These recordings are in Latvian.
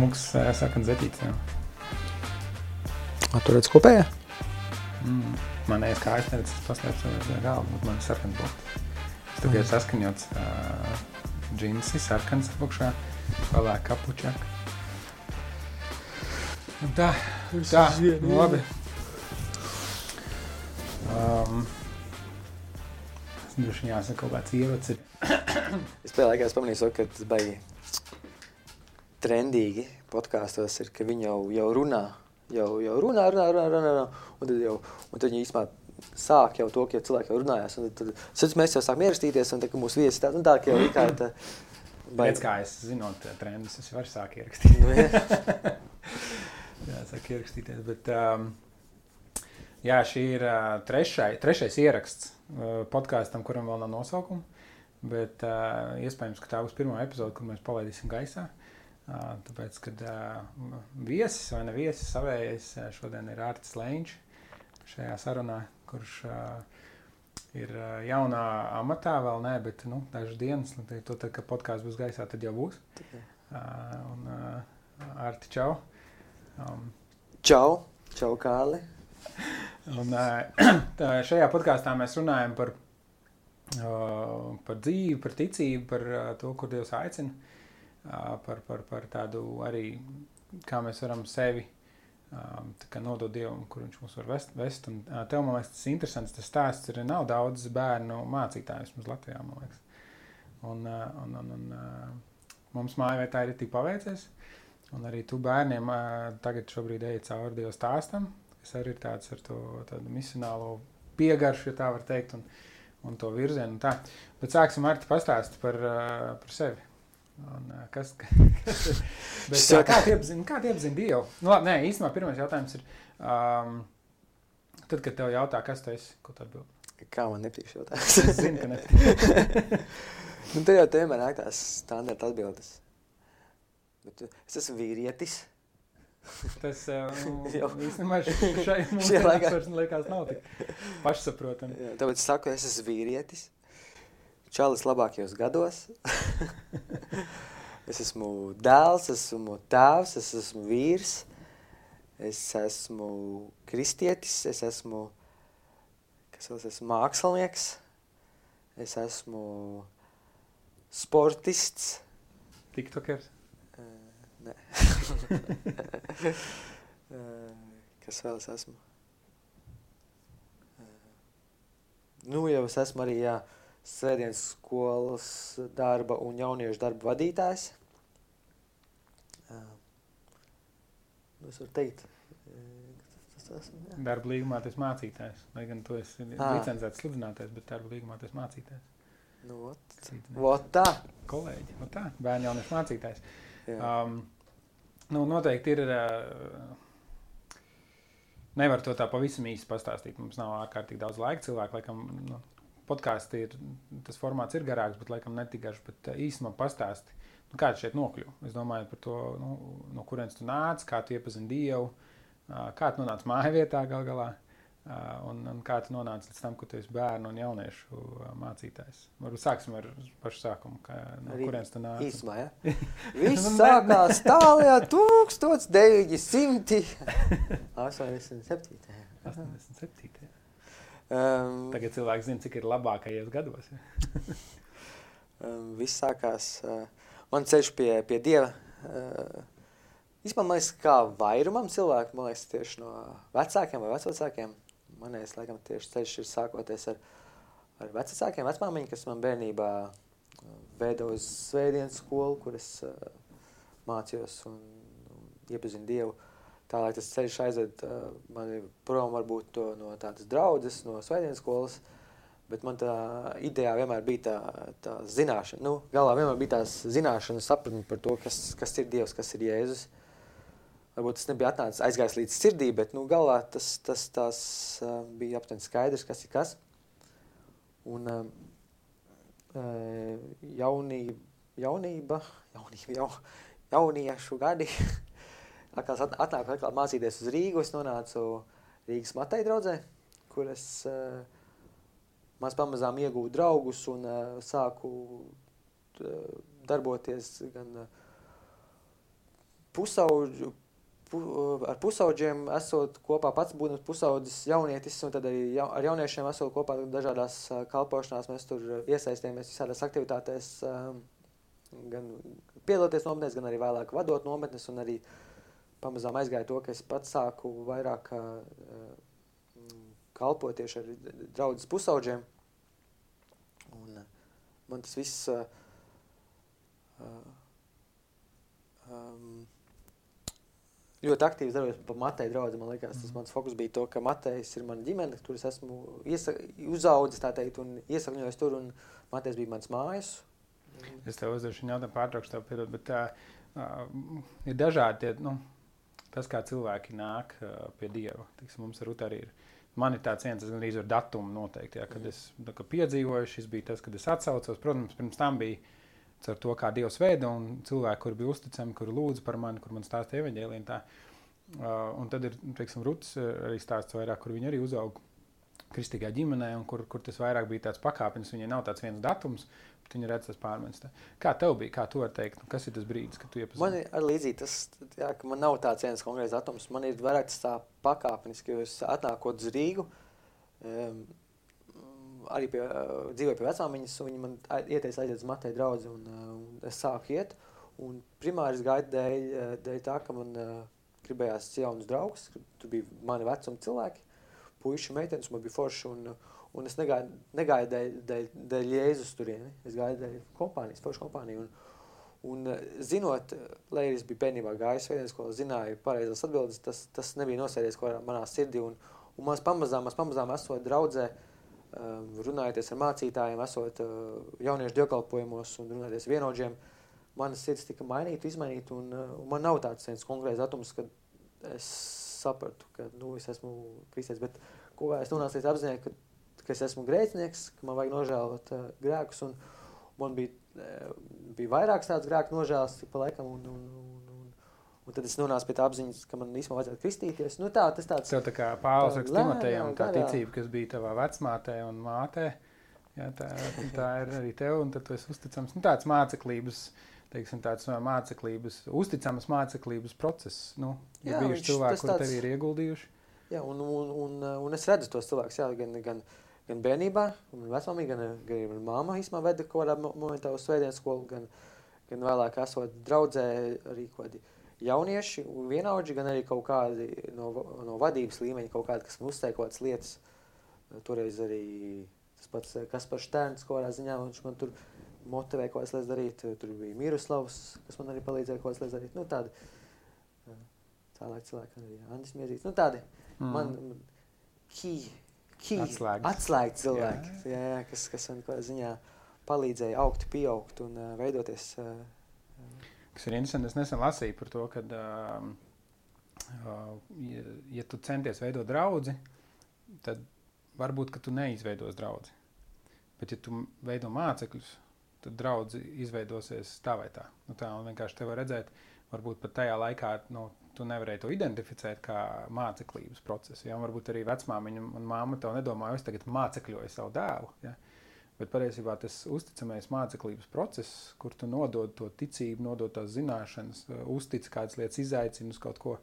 smuks saknes zeķīts. Jā. A, tu redz kopējā? Mm. Man ēs kājas neredz, tas paslēpts aiz galva, bet man ir sarkans bots. Es tikai saskaņots uh, džinsi, sarkans apakšā, vēlāk kapučāk. Un tā, tā, nu labi. Um, droši vien jāsaka kaut kāds ievads ir. Es pēdējā laikā es pamanīju, ka tas baigi trendīgi podkāstos ir, ka viņi jau, jau runā, jau, jau runā, runā, runā, runā, runā un tad jau, un tad viņi īstenībā sāk jau to, ka cilvēki jau runājās, un tad, tad mēs jau sākam ierakstīties, un tad, mūsu viesi tā, un tā, jau ikā tā, Pēc kā es zinot trendus, es varu sāk ierakstīt. Nu, jā. jā, sāk ierakstīties, bet um, jā, šī ir uh, trešai, trešais ieraksts uh, podkāstam, kuram vēl nav nosaukuma, bet uh, iespējams, ka tā būs pirmā epizode, kur mēs palaidīsim gaisā. Uh, tāpēc, kad viesis vai ne viesis savējais šodien ir Ārtis Lēņš šajā sarunā, kurš ir jaunā amatā, vēl nē, bet nu, dažas dienas, nu, to, tad, kad podkāsts būs gaisā, tad jau būs. Un Ārti, čau! Um, Čau, čau, Kāli! un, tā, šajā podkāstā mēs runājam par, par dzīvi, par ticību, par to, kur Dievs aicina, par, par, par tādu arī, kā mēs varam sevi nodot Dievam, kur viņš mūs var vest. vest. Un, tev, man liekas, tas ir interesants. Tas stāsts ir nav daudz bērnu mācītājus mums Latvijā, man liekas. Un, un, un, un mums vietā ir tik paveicies. Un arī tu bērniem tagad šobrīd ej cauri Dieva stāstam, kas arī ir tāds ar to misionālo piegaršu, ja tā var teikt, un, un to virzienu. Un tā. Bet sāksim ar te pastāst par, par sevi. Un, kas, kas ir? Bet, kā tu iepazini, kā tu iepazini Dievu? Nu, labi, nē, īstenībā pirmais jautājums ir, um, tad, kad tev jautā, kas tu esi, ko tu atbildi? Kā man nepatīk šī Es jautājums? zinu, ka nepatīk. nu, te jau vienmēr nāk tās standarta atbildes. Bet es esmu vīrietis. Tas nu, īstenībā šai mums Šajā laikā. vairs liekas nav tik pašsaprotami. Tāpēc es saku, es esmu vīrietis. Čalis labākajos gados. es esmu dēls, esmu tēvs, es esmu vīrs. Es esmu kristietis, es esmu, kas vēl es esmu mākslinieks. Es esmu sportists. TikTokers. Uh, nē. uh, kas vēl es esmu? Uh, nu, jau es esmu arī, jā, svētdienas skolas darba un jauniešu darba vadītājs. Nu, es varu teikt, tas esmu, jā. Darba līgumā tas mācītājs. Lai gan tu esi Ā. licencēts sludinātājs, bet darba līgumā tas mācītājs. Nu, ot, ot tā. Kolēģi, nu tā, bērnu jauniešu mācītājs. Jā. Um, nu, noteikti ir. Uh, nevar to tā pavisam īsi pastāstīt. Mums nav ārkārtīgi daudz laika. Cilvēki, laikam, nu, podkāstī ir tas formāts ir garāks, bet laikam netik garš. Bet uh, īsumā pastāsti, nu, kā tu šeit nokļuvi. Es domāju par to, nu, no kurienes tu nāc, kā tu iepazini Dievu, kā tu nonāci māja vietā gal galā. Un, un kā tu nonāci līdz tam, ka tu esi bērnu un jauniešu mācītājs? Varbūt sāksim ar pašu sākumu. Kā, no Arī kurienes tu nāc? Īsumā, ja? Viss Nu, sākās tālajā 1987. 87. Um, Tagad cilvēks zina, cik ir labākajos gados. Um, viss sākās. Uh, man ceļš pie, pie Dieva. Uh, Vispār man liekas, kā vairumam cilvēku, man liekas, tieši no vecākiem vai vecākiem. Man liekas, laikam, tieši ceļš ir sākoties ar, ar vecākiem, vecmāmiņu, kas man bērnībā uh, veda uz svētdienas skolu, kur es uh, mācījos un, un iepazinu Dievu. Tālāk tas ceļš aizved uh, mani prom varbūt to, no tādas draudzes, no svētdienas skolas. Bet man tā ideja vienmēr bija tā, tā zināšana. Nu, galvā vienmēr bija tās zināšanas, sapratne par to, kas, kas ir Dievs, kas ir Jēzus. Varbūt tas nebija atnācis aizgājis līdz sirdī, bet nu, galvā tas, tas tās, uh, bija aptuveni skaidrs, kas ir kas. Un uh, jaunība, jaunība, jaunība jau, jauniešu gadi. Atkal at- atnāku atkal mācīties uz Rīgu. Es nonācu Rīgas Matei draudzē, kur es uh, maz pamazām iegūtu draugus un uh, sāku uh, darboties gan uh, pusauģu, pu, ar pusauģiem esot kopā pats būdams pusaudzis jaunietis, un tad arī ja, ar jauniešiem esot kopā dažādās uh, kalpošanās, mēs tur iesaistījāmies visādās aktivitātēs, um, gan piedaloties nometnēs, gan arī vēlāk vadot nometnes, un arī pamazām aizgāja to, ka es pats sāku vairāk uh, kalpot tieši ar draudzes pusauģiem, un uh, man tas viss uh, uh, um, ļoti aktīvi darbojos par Mateju draugu. Man liekas, tas mans fokus bija to, ka Matejs ir mana ģimene, kur es esmu uzaugusi, tā teikt, un iesakņojos tur, un Matejs bija mans mājas. Es tev uzdošu jautājumu, pārtraukšu tev, piedod, bet tā uh, ir dažādi tie, nu, tas, kā cilvēki nāk uh, pie Dieva. Tiksim, mums ar arī ir. Man ir tāds viens, gan arī ar datumu noteikti, jā, kad mm. es tā, piedzīvoju, šis bija tas, kad es atsaucos. Protams, pirms tam bija ar to, kā Dievs veida un cilvēki, kuri bija uzticami, kuri lūdza par mani, kur man stāstīja evaņģēlīnu. Uh, un tad ir, teiksim, Ruts uh, arī stāsts vairāk, kur viņi arī uzauga kristīgā ģimenē, un kur, kur tas vairāk bija tāds pakāpienis. Viņai nav tāds viens datums, bet viņi redz tas pārmaiņas. Kā tev bija, kā tu vari teikt, nu, kas ir tas brīdis, kad tu iepazīsti? Man ir līdzīgi tas, jā, ka man nav tāds viens konkrēts datums. Man ir vairāk tas tā pakāpenis, ka jūs atnākot uz Rīgu, um, arī pie, uh, dzīvoju pie vecāmiņas, un viņi man ieteica aiziet uz Mateja draugu, un, uh, un es sāku iet. Un primāri es gaidu dēļ, dēļ tā, ka man uh, gribējās jaunus draugus, tur bija mani vecuma cilvēki, puiši, meitenes, man bija forši, un, un es negāju, negāju dēļ, dēļ, dēļ Jēzus turieni, es gāju dēļ kompānijas, forši kompāniju. Un, Un, zinot, lai es biju bērnībā gājis vienā skolā, zināju pareizās atbildes, tas, tas nebija nosēdies manā sirdī. Un, un mēs pamazām, mēs pamazām esot draudzē, uh, Ehm, runājoties ar mācītājiem, esot eh, jauniešu dievkalpojumos un runājoties vienotžiem, manas sirds tika mainīta, izmainīta, un, eh, un man nav tāds konkrēts datums, kad es sapratu, ka nu, es esmu kristietis, bet ko es nonācu līdz apziņai, ka, ka es esmu grēcinieks, ka man vajag nožēlot uh, grēkus, un man bija, uh, bija vairāks tāds grēku nožēlas pa laikam, un, un, un, Un tad es nonācu pie tā apziņas, ka man īstenībā vajadzētu kristīties. Nu, tā, tas tāds, Tev tā kā Pāvils raksta Timotejam, tā ticība, kas bija tavā vecmātē un mātē, jā, tā, tā ir arī tev, un tad tu esi uzticams. Nu, tāds māceklības, teiksim, tāds māceklības, uzticams māceklības process. Nu, ir jā, bijuši cilvēki, kuri tāds... tevi ir ieguldījuši. Jā, un, un, un, un es redzu tos cilvēkus, jā, gan, gan, gan bērnībā, gan vecmāmī, gan, gan māma īstenībā veda kaut kādā momentā uz svētdienas skolu, gan, gan vēlāk esot draudzē arī kaut kādi jaunieši, vienaudži, gan arī kaut kādi no, no vadības līmeņa, kaut kādi, kas man uzteica kaut kādas lietas. Toreiz arī tas pats eh, Kaspars Štērns, kaut kādā ziņā, viņš man tur motivēja kaut kādas lietas darīt. Tur bija Miroslavs, kas man arī palīdzēja kaut kādas lietas darīt. Nu, tādi, tālāk cilvēki, arī Andris Mierīts. Nu, tādi mm. man, key, key, atslēgas. atslēgas cilvēki, jā. Jā, jā, kas, kas man kaut kādā ziņā palīdzēja augt, pieaugt un uh, veidoties uh, kas ir interesanti. Es nesen lasīju par to, ka, uh, ja, ja tu centies veidot draugu, tad varbūt tu neizveidos draugu. Bet, ja tu veido mācekļus, tad draugs izveidosies tā vai tā. Nu, tā vienkārši te var redzēt, varbūt pat tajā laikā nu, tu nevarēji to identificēt kā māceklības procesu. Ja? Varbūt arī vecmāmiņa un māma to nedomāja, es tagad mācekļoju savu dēlu. Ja? Bet patiesībā tas uzticamais māceklības process, kur tu nodod to ticību, nodod tās zināšanas, uztic kādas lietas, izaicina uz kaut ko.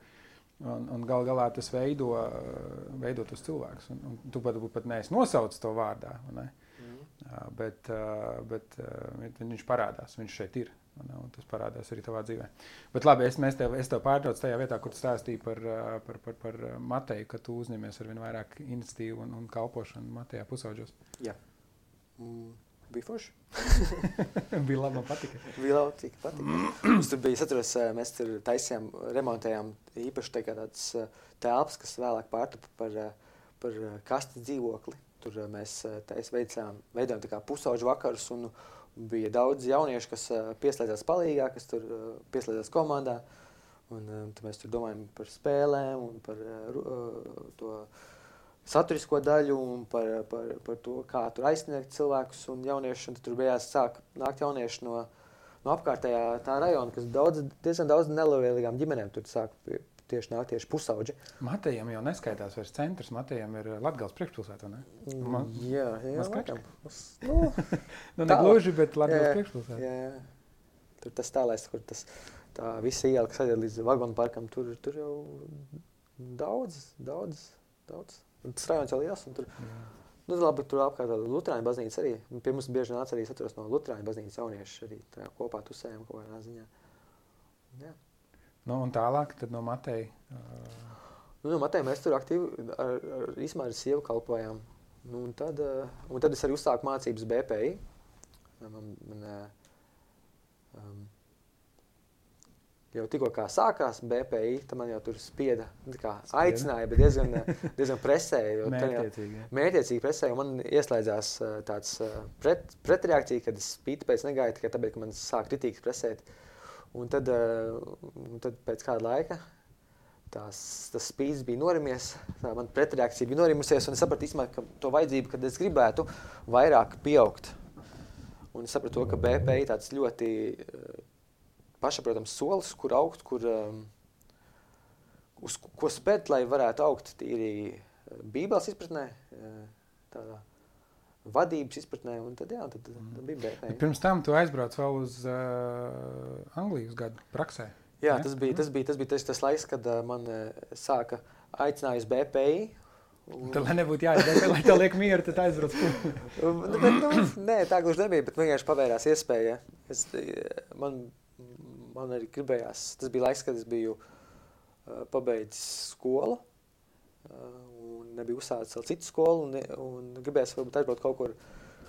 Un, un gal galā tas veido, veido tos cilvēkus. Un, un tu pat, pat neesi nosaucis to vārdā. Ne? Uh, bet, bet viņš parādās, viņš šeit ir. Un, un tas parādās arī tavā dzīvē. Bet labi, es, tev, es tev pārtraucu tajā vietā, kur tu stāstīji par, par, par, par Mateju, ka tu uzņemies ar vien vairāk iniciatīvu un, un kalpošanu Matejā pusauģos. Jā. Mm, bija forši. bija labi, man patika. bija labi, patika. Mums tur bija, es atceros, mēs tur taisījām, remontējām īpaši tā tādas telpas, kas vēlāk pārtapa par, par kastes dzīvokli. Tur mēs veicām, veidojām pusauģu vakarus un bija daudz jauniešu, kas pieslēdzās palīgā, kas tur pieslēdzās komandā. Un, un mēs tur domājam par spēlēm par uh, to saturisko daļu par, par, par to, kā tur aizsniegt cilvēkus un jauniešus. Un tur bija jāsāk nākt jaunieši no, no apkārtējā rajona, kas daudz, diezgan daudz nelabvēlīgām ģimenēm tur sāk tieši nāk tieši pusauģi. Matejam jau neskaitās vairs centrs, Matejam ir Latgals priekšpilsēta, ne? Mm, Man, jā, jā, laikam. Nu, nu ne gluži, bet Latgals priekšpilsēta. Jā, jā. Tur tas tālais, kur tas tā visa iela, kas aiziet līdz vagonu parkam, tur, tur jau daudz, daudz, daudz. Un tas rajonus jau liels. un Tur, Jā. nu, labi, tur apkārt tāda Lutāņu baznīca arī. Pie mums bieži nāca arī no Lutāņu baznīcas jaunieši arī kopā tusējām kaut kādā ziņā. Jā. Nu, un tālāk tad no Mateja. Uh, Nu, nu, Matē, mēs tur aktīvi ar, ar, ar sievu kalpojām. Nu, un, tad, eh, un tad es arī uzsāku mācības BPI. Man, man, eh, um, jau tikko kā sākās BPI, tad man jau tur spieda, nu, kā aicināja, bet diezgan, diezgan presēja. Mērķiecīgi. Mērķiecīgi presē, un man ieslēdzās uh, tāds uh, pret, pretreakcija, kad es spītu pēc negaidīju, tikai tāpēc, ka man sāk kritiski presēt. Un tad, uh, un tad pēc kāda laika tās, tas spīdis bija norimies, tā man pretreakcija bija norimusies, un es sapratu, īstenībā, ka to vajadzību, kad es gribētu vairāk pieaugt. Un es sapratu, ka BP ir tāds ļoti uh, pašsaprotams solis, kur augt, kur, um, uz ko- spērt, lai varētu augt tīri Bībeles izpratnē, tādā vadības izpratnē, un tad, jā, tad, tad, tad bija BP. pirms tam tu aizbrauc vēl uz uh, Angliju uz gadu praksē. Jā, Ja? tas bija tas, bija, tas, bija tas, tas laiks, kad uh, man uh, sāka aicinājis BPI. Un, Tad, lai nebūtu jāizdara, lai tev liek mieru, tad aizbrauc. Un, nu, bet, nu, nē, tā gluži nebija, bet vienkārši pavērās iespēja. Es, man, man arī gribējās, tas bija laiks, kad es biju uh, pabeidzis skolu. Uh, nebija uzsācis vēl citu skolu, un, un gribējās varbūt aizbraukt kaut kur,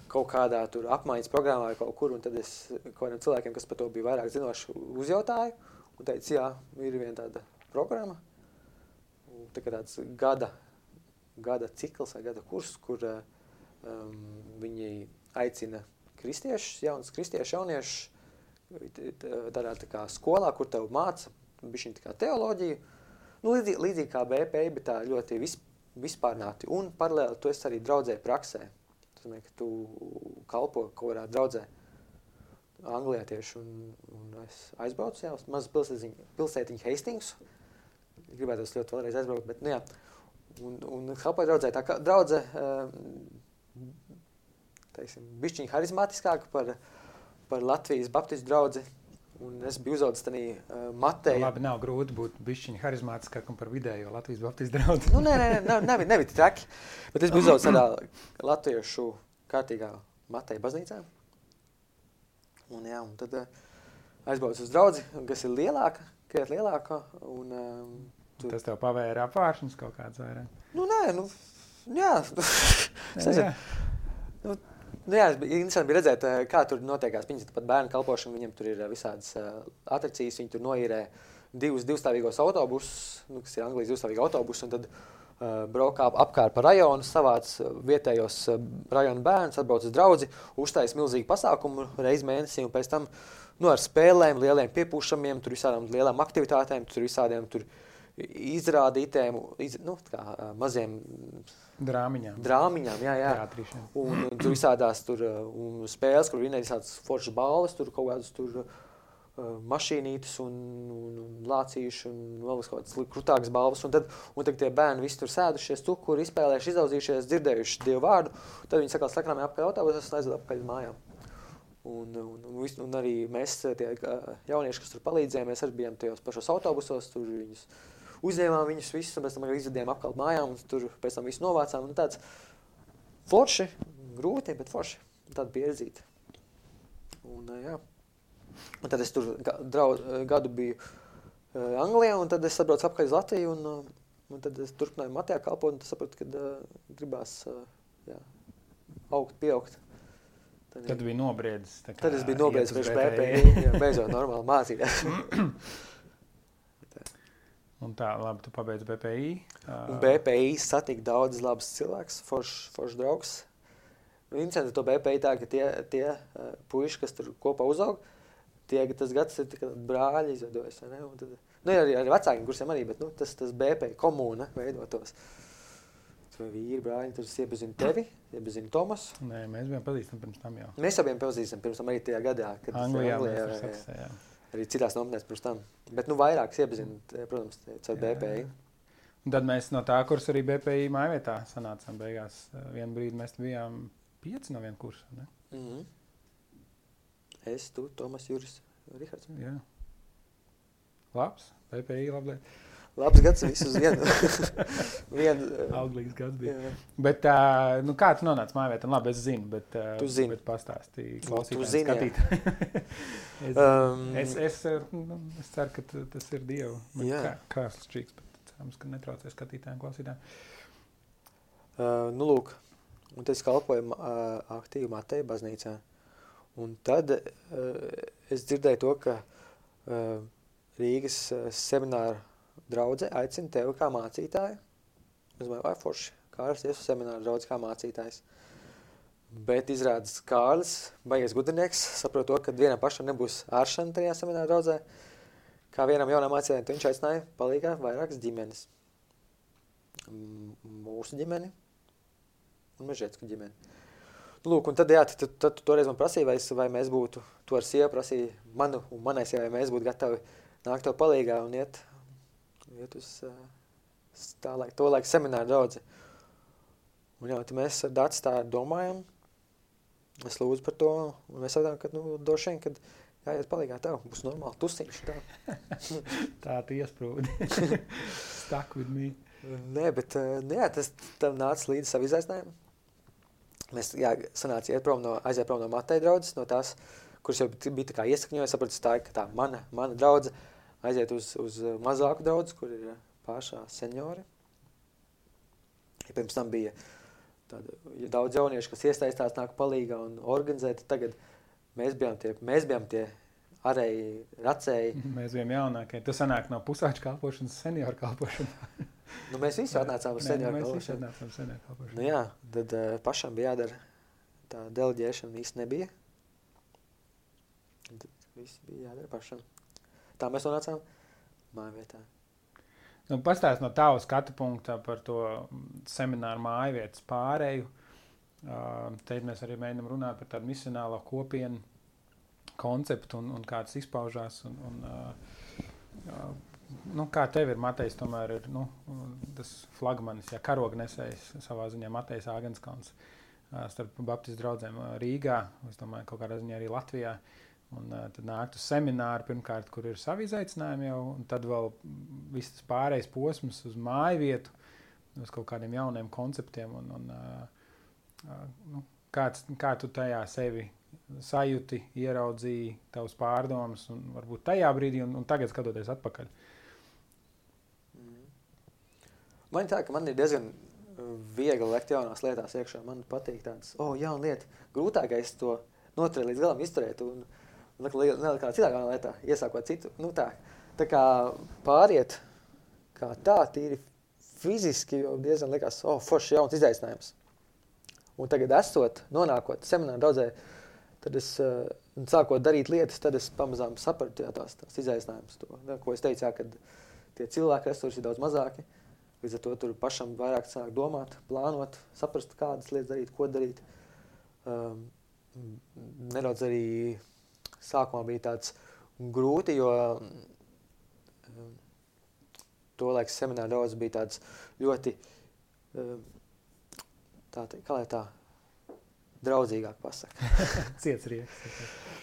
kaut kādā tur apmaiņas programmā vai kaut kur, un tad es kaut kādiem cilvēkiem, kas par to bija vairāk zinoši, uzjautāju, un teicu, jā, ir viena tāda programma, tā kā tāds gada, gada cikls vai gada kurs, kur uh, um, viņi aicina kristiešus, jaunas kristiešu jauniešus, tādā tā kā skolā, kur tev māca bišķiņ tā kā teoloģiju, nu, līdzīgi, līdzīgi kā BP, bet tā ļoti vis, vispārnāti, un paralēli tu esi arī draudzē praksē. Tas nozīmē, ka tu kalpo kaut kādā draudzē. Anglijā tieši, un, un es aizbraucu jau uz mazu pilsētiņu, pilsētiņu Hastings. Gribētu es ļoti vēlreiz aizbraukt, bet, nu jā, un, un kalpoju draudzē. Tā kā draudze, um, teiksim, bišķiņ harizmātiskāka par, par Latvijas baptistu draudzi. Un es biju uzaugusi tādā uh, matē. Nu, labi, nav grūti būt bišķiņa harizmātiskākam par vidējo Latvijas Baptistu draugu. Nu, nē, nē, nē, nav, tik traki. Bet es biju uzaugusi tādā latviešu kārtīgā matē baznīcā. Un, jā, un tad uh, aizbraucu uz draugu, kas ir lielāka, krietni lielāka. Un, um, tu, Tas tev pavēra apvāršanas kaut kāds vairāk. nu, nē, nu, jā. Nezinu. Jā, Nu, jā, es biju- interesanti bija redzēt, eh, kā tur notiekās. Viņam pat bērnu kalpošana, viņam tur ir eh, visādas uh, atrakcijas. Viņi tur noīrē divus divstāvīgos autobusus, nu, kas ir Anglijas divstāvīgi autobusi. Tad uh, braukā ap- apkārt pa rajonu, savāc vietējos uh, rajonu bērnus, atbrauc uz draugu, uztais milzīgu pasākumu reizes mēnesī. Un pēc tam nu, ar spēlēm, lieliem piepūšamiem, tur visādām lielām aktivitātēm, tur visādiem tur izrādītēm, iz, nu, kā, uh, maziem drāmiņām. drāmiņām. Jā, jā. Un uh, tur visādās tur, uh, un spēles, kur vinēja visādas foršas balvas, tur kaut kādas tur, uh, mašīnītes un, un, un lācīši un vēl kaut kādas krutākas balvas. Un tad, un tad tie bērni visi tur sēdušies, tur, kur izspēlējuši, izaudzījušies, dzirdējuši dievu vārdu. Tad viņi sakās sakrāmē apkārt autobusos un aizved apkārt mājām. Un, un, un, vis- un arī mēs, tie uh, jaunieši, kas tur palīdzēja, mēs arī bijām tajos pašos autobusos, tur viņus uzņēmām viņus visus, un pēc tam arī izvedījām apkārt mājām, un tur pēc tam visu novācām. Un tāds forši, grūti, bet forši. Tāda pieredzīta. Un, jā. un tad es tur ga- drau, uh, gadu biju Anglijā, un tad es atbraucu atpakaļ uz Latviju. Un, un tad es turpināju Matijā kalpot, un sapratu, ka uh, gribās uh, jā, augt, pieaugt. Tad, Tad bija nobriedzis. tad es biju nobriedzis priekš BPI. BP, jā, beidzot normāli mācīties. Un tā, labi, tu pabeidz BPI. Un BPI satika daudz labus cilvēkus, foršs forš draugs. Nu, Interesanti to BPI tā, ka tie, tie uh, puiši, kas tur kopā uzaug, tie, tas gads ir tikai brāļi izveidojas. Tad, nu, arī, arī vecākiem kursiem arī, bet nu, tas, tas BPI komūna veidotos. Tur vīri, brāļi, tur es iepazinu tevi, iepazinu Tomas. Nē, mēs bijām pazīstami pirms tam jau. Mēs abiem pazīstam pirms tam arī tajā gadā, kad Anglijā, Anglijā, mēs tur jā. saksējām. Arī citās nometnēs pirms tam. Bet nu vairākas iepazinu, te, protams, Jā, BPI. Un tad mēs no tā kursa arī BPI mājvietā sanācām. Beigās Eh, vienu brīdi mēs bijām pieci no viena kursa. Ne? Mm -hmm. Es, tu, Tomas, Juris, Rihards. Jā. Labs, PPI labliet. Labs gads visus vienu. vienu Auglīgs gads bija. jā. Bet, uh, nu, kā tu nonāci? Nu, labi, es zinu, bet, uh, Tu zini. bet pastāstīji Tu klausītājiem, es, Um, es, es, nu, es ceru, ka tas ir Dieva Jā. kā, krāsas čīks, bet cerams, ka netraucē skatītājiem, klausītājiem. Uh, nu, lūk, un es kalpoju uh, aktīvi Mateja baznīcā. Un tad uh, es dzirdēju to, ka uh, Rīgas uh, semināra draudze aicina tevi kā mācītāju. Es domāju, vai forši, Kārlis ies uz semināru draudz kā mācītājs. Bet izrādās Kārlis, baigies gudrinieks, saprot to, ka vienam pašam nebūs āršana tajā semināra draudzē. Kā vienam jaunam mācītājam, viņš aicināja palīgā vairākas ģimenes. Mūsu ģimeni, un mežģītu ģimeni. Nu, lūk, un tad, jā, tad, tad, tad tu toreiz man prasīja, vai, es, vai mēs būtu, tu ar sievu prasīja manu un manai sievai, vai mēs būtu gatavi nākt tev palīgā un iet, iet uz uh, tā laika, to laiku semināru draudzi. Un tad mēs ar Dācis tā domājam, es lūdzu par to, un mēs sakām, ka, nu, doši vien, kad jāiet palīgā tev, būs normāli tusiņš tā. Tā tu iesprūdi. Stuck with me. Nē, bet uh, nu, jā, tas tam nāca līdzi savu izaicinājumu. Mēs jā, sanāca iet prom no, aiziet prom no Mateja draudzes, no tās, kuras jau bija tā kā iesakņoja, sapratu, tā, ka tā mana, mana draudze aiziet uz, uz uh, mazāku draudzi, kur ir uh, pašā seniori. Ja pirms tam bija tāda, ja daudz jauniešu, kas iesaistās, nāk palīgā un organizē, tad tagad mēs bijām tie, mēs bijām tie arēji, racēji. Mēs bijām jaunākie. Tas sanāk no pusauģa kalpošanas, senioru kalpošanas. Nu, mēs visi atnācām uz senioru Mēs visi kalpošanu. atnācām senioru kalpošanas. Nu, jā, tad uh, pašam bija jādara tā deleģēšana īsti nebija. Tad viss bija jādara pašam. Tā mēs nonācām māju vietā. Nu, Pastāst no tava skatu punkta par to semināru māju vietas pārēju. Uh, Te mēs arī mēģinām runāt par tādu misionālo kopienu konceptu un, un kā tas izpaužās. Un, un, uh, uh, nu, kā tev ir Matejs, tomēr ir nu, tas flagmanis, ja karognesējs savā ziņā Matejs Āgenskons uh, starp Baptistu draugiem Rīgā, es domāju, kaut kādā ziņā arī Latvijā. Un, uh, tad nākt uz semināru, pirmkārt, kur ir savi izaicinājumi, jau, un tad vēl viss tas pārējais posms uz māju vietu, uz kaut kādiem jauniem konceptiem. Un, un, uh, uh, nu, kāds, kā tu tajā sevi sajūti, ieraudzīji tavus pārdomas, un varbūt tajā brīdī, un, un tagad skatoties atpakaļ. Man ir tā, ka man ir diezgan uh, viegli lekt jaunās lietās iekšā. Man patīk tādas, oh, jauna lieta. Grūtākais to noturēt līdz galam, izturēt un, un nelikt kādā citā jaunā lietā, iesākot citu. Nu, tā, tā kā pāriet kā tā, tīri fiziski, jau diezgan likās, oh, forši jauns izaicinājums. Un tagad, esot, nonākot semināru daudzē, tad es uh, sākot darīt lietas, tad es pamazām sapratu jā, tās, tās izaicinājumus. To, ne, ko es teicu, jā, kad tie cilvēku resursi ir daudz mazāki. Līdz ar to tur pašam vairāk sāk domāt, plānot, saprast, kādas lietas darīt, ko darīt. Um, nedaudz arī sākumā bija tāds grūti, jo um, to laiku semināru daudz bija tāds ļoti, um, tā, kā lai tā, draudzīgāk pasaka. Ciets rieks.